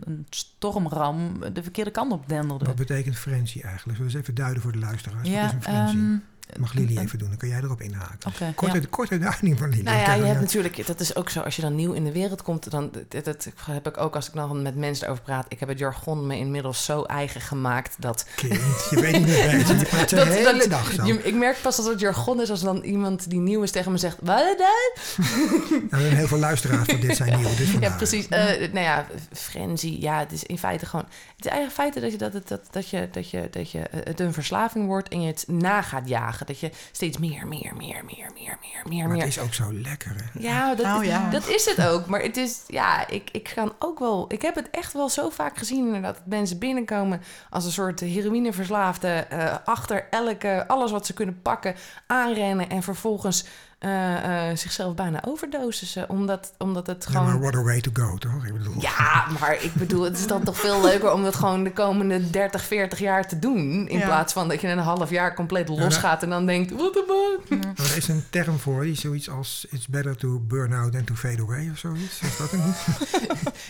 een stormram de verkeerde kant op denderde. Wat betekent frenzy eigenlijk? Zullen we eens even duiden voor de luisteraars? Wat is een frenzy? ehm, Mag Lily even doen, dan kan jij erop inhaken. Oké, korte, ja. korte duiding van Lily. Nou ja, je hebt natuurlijk, dat is ook zo, als je dan nieuw in de wereld komt, dan dat, dat heb ik ook als ik dan met mensen erover praat. Ik heb het jargon me inmiddels zo eigen gemaakt dat. Kind, je weet niet meer. Je praat de dat- hele dat- dag zo. je- ik merk pas dat het jargon is als dan iemand die nieuw is tegen me zegt: Wat is dat? Nou, er zijn heel veel luisteraars voor dit zijn nieuw. Dus Ja, precies. Eh, nou ja, frenzy. Ja, het is in feite gewoon. Het is eigenlijk feite dat je dat, het- dat, dat je dat je dat je eh, het een verslaving wordt en je het na gaat jagen. Dat je steeds meer, meer, meer, meer, meer, meer, meer, Maar meer. het is ook zo lekker, hè? Ja, dat, Nou ja. dat is het ook. Maar het is, ja, ik, ik kan ook wel. Ik heb het echt wel zo vaak gezien, inderdaad. Dat mensen binnenkomen als een soort heroïneverslaafde. eh achter elke, alles wat ze kunnen pakken, aanrennen. En vervolgens eh, eh, zichzelf bijna overdosissen. Omdat, omdat het Ja, gewoon. maar what a way to go, toch? Ik bedoel, Ja, maar ik bedoel, het is dan toch veel leuker om het gewoon de komende 30, 40 jaar te doen. In Ja. plaats van dat je een half jaar compleet dat- losgaat en dan denkt, what the fuck? Nou, er is een term voor, die zoiets als... It's better to burn out than to fade away of zoiets. Is dat het niet?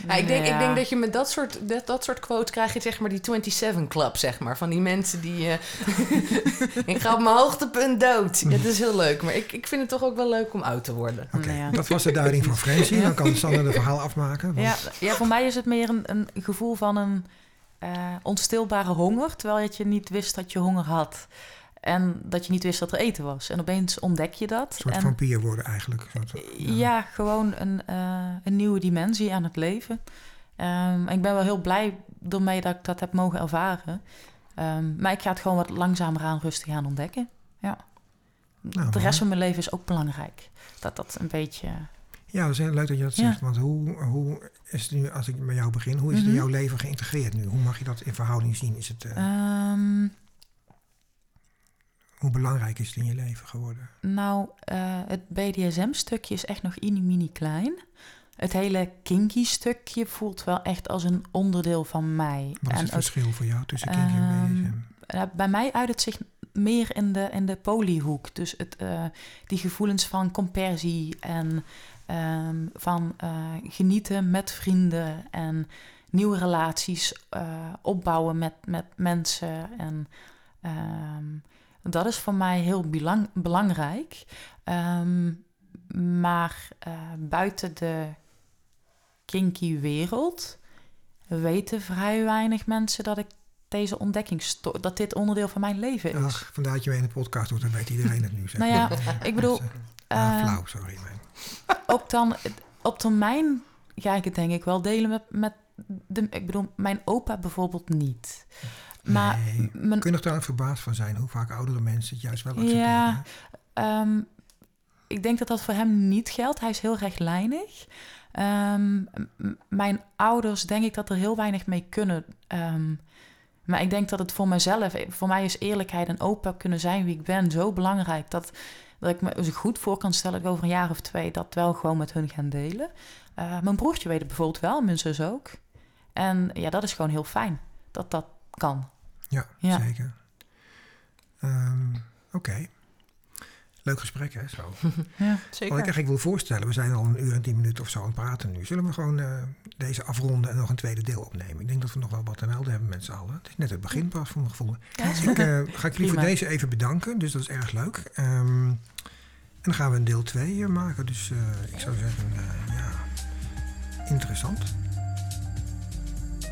Ja, ik, denk, ik denk dat je met dat soort, dat, dat soort quotes krijg je zeg maar die 27 Club, zeg maar. Van die mensen die... eh, ik ga op mijn hoogtepunt dood. Dat is heel leuk. Maar ik, ik vind het toch ook wel leuk om oud te worden. Oké, Nou ja. dat was de duiding van Francie. Dan kan Sander het verhaal afmaken. want- Ja, ja, voor mij is het meer een, een gevoel van een eh, onstilbare honger, terwijl je niet wist dat je honger had. En dat je niet wist dat er eten was. En opeens ontdek je dat. Een soort en, vampier worden eigenlijk. Soort, ja. gewoon een, eh, een nieuwe dimensie aan het leven. Ehm, ik ben wel heel blij ermee dat ik dat heb mogen ervaren. Ehm, maar ik ga het gewoon wat langzamer aan rustig aan ontdekken. Ja. Nou, de rest van mijn leven is ook belangrijk. Dat dat een beetje... Ja, dat is heel leuk dat je dat Ja. zegt. Want hoe, hoe is het nu, als ik met jou begin, hoe is het in Mhm. jouw leven geïntegreerd nu? Hoe mag je dat in verhouding zien? Is het, eh, Ehm, hoe belangrijk is het in je leven geworden? Nou, eh, het BDSM-stukje is echt nog mini klein. Het hele kinky stukje voelt wel echt als een onderdeel van mij. Wat is en het ook, verschil voor jou tussen kinky en Ehm, BDSM? Bij mij uit het zich meer in de, in de polyhoek. Dus het, eh, die gevoelens van compersie en ehm, van eh, genieten met vrienden en nieuwe relaties eh, opbouwen met, met mensen. En ehm, dat is voor mij heel belang, belangrijk. Ehm, maar buiten de kinky wereld weten vrij weinig mensen dat ik deze ontdekkingsto dat dit onderdeel van mijn leven is. Ach, vandaar dat je mee in de podcast doet, dan weet iedereen het nu. Zeg. Nou ja, ik bedoel, eh, flauw, sorry. ook dan op termijn ga ik het denk ik wel delen met, met de, ik bedoel, mijn opa bijvoorbeeld niet. Maar Nee. mijn, Kun je nog daar verbaasd van zijn hoe vaak oudere mensen het juist wel accepteren? Ja. Ehm, ik denk dat dat voor hem niet geldt. Hij is heel rechtlijnig. Ehm, m- mijn ouders denk ik dat er heel weinig mee kunnen. Ehm, maar ik denk dat het voor mezelf, voor mij is eerlijkheid en open kunnen zijn wie ik ben zo belangrijk dat, dat ik me zo goed voor kan stellen dat ik over een jaar of twee dat wel gewoon met hun gaan delen. Eh, mijn broertje weet het bijvoorbeeld wel, mijn zus ook. En ja, dat is gewoon heel fijn dat dat kan. Ja, Ja. zeker. Ehm, Oké. Leuk gesprek, hè? Zo. Ja. Wat ik Zeker. eigenlijk wil voorstellen, we zijn al een uur en tien minuten of zo aan het praten nu. Zullen we gewoon eh, deze afronden en nog een tweede deel opnemen? Ik denk dat we nog wel wat te melden hebben met z'n allen. Het is net het begin pas voor mijn gevoel. Ja, is Ik eh, ga ik jullie voor deze even bedanken, dus dat is erg leuk. Ehm, en dan gaan we een deel 2 maken. Dus eh, ik zou zeggen, eh, ja, interessant.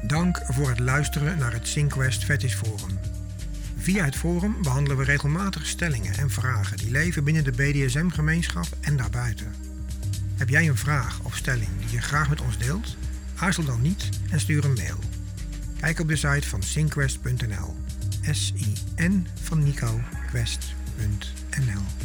Dank voor het luisteren naar het Synquest Fetish Forum. Via het forum behandelen we regelmatig stellingen en vragen die leven binnen de BDSM-gemeenschap en daarbuiten. Heb jij een vraag of stelling die je graag met ons deelt? Aarzel dan niet en stuur een mail. Kijk op de site van synquest.nl. S-I-N van Nico, quest.nl.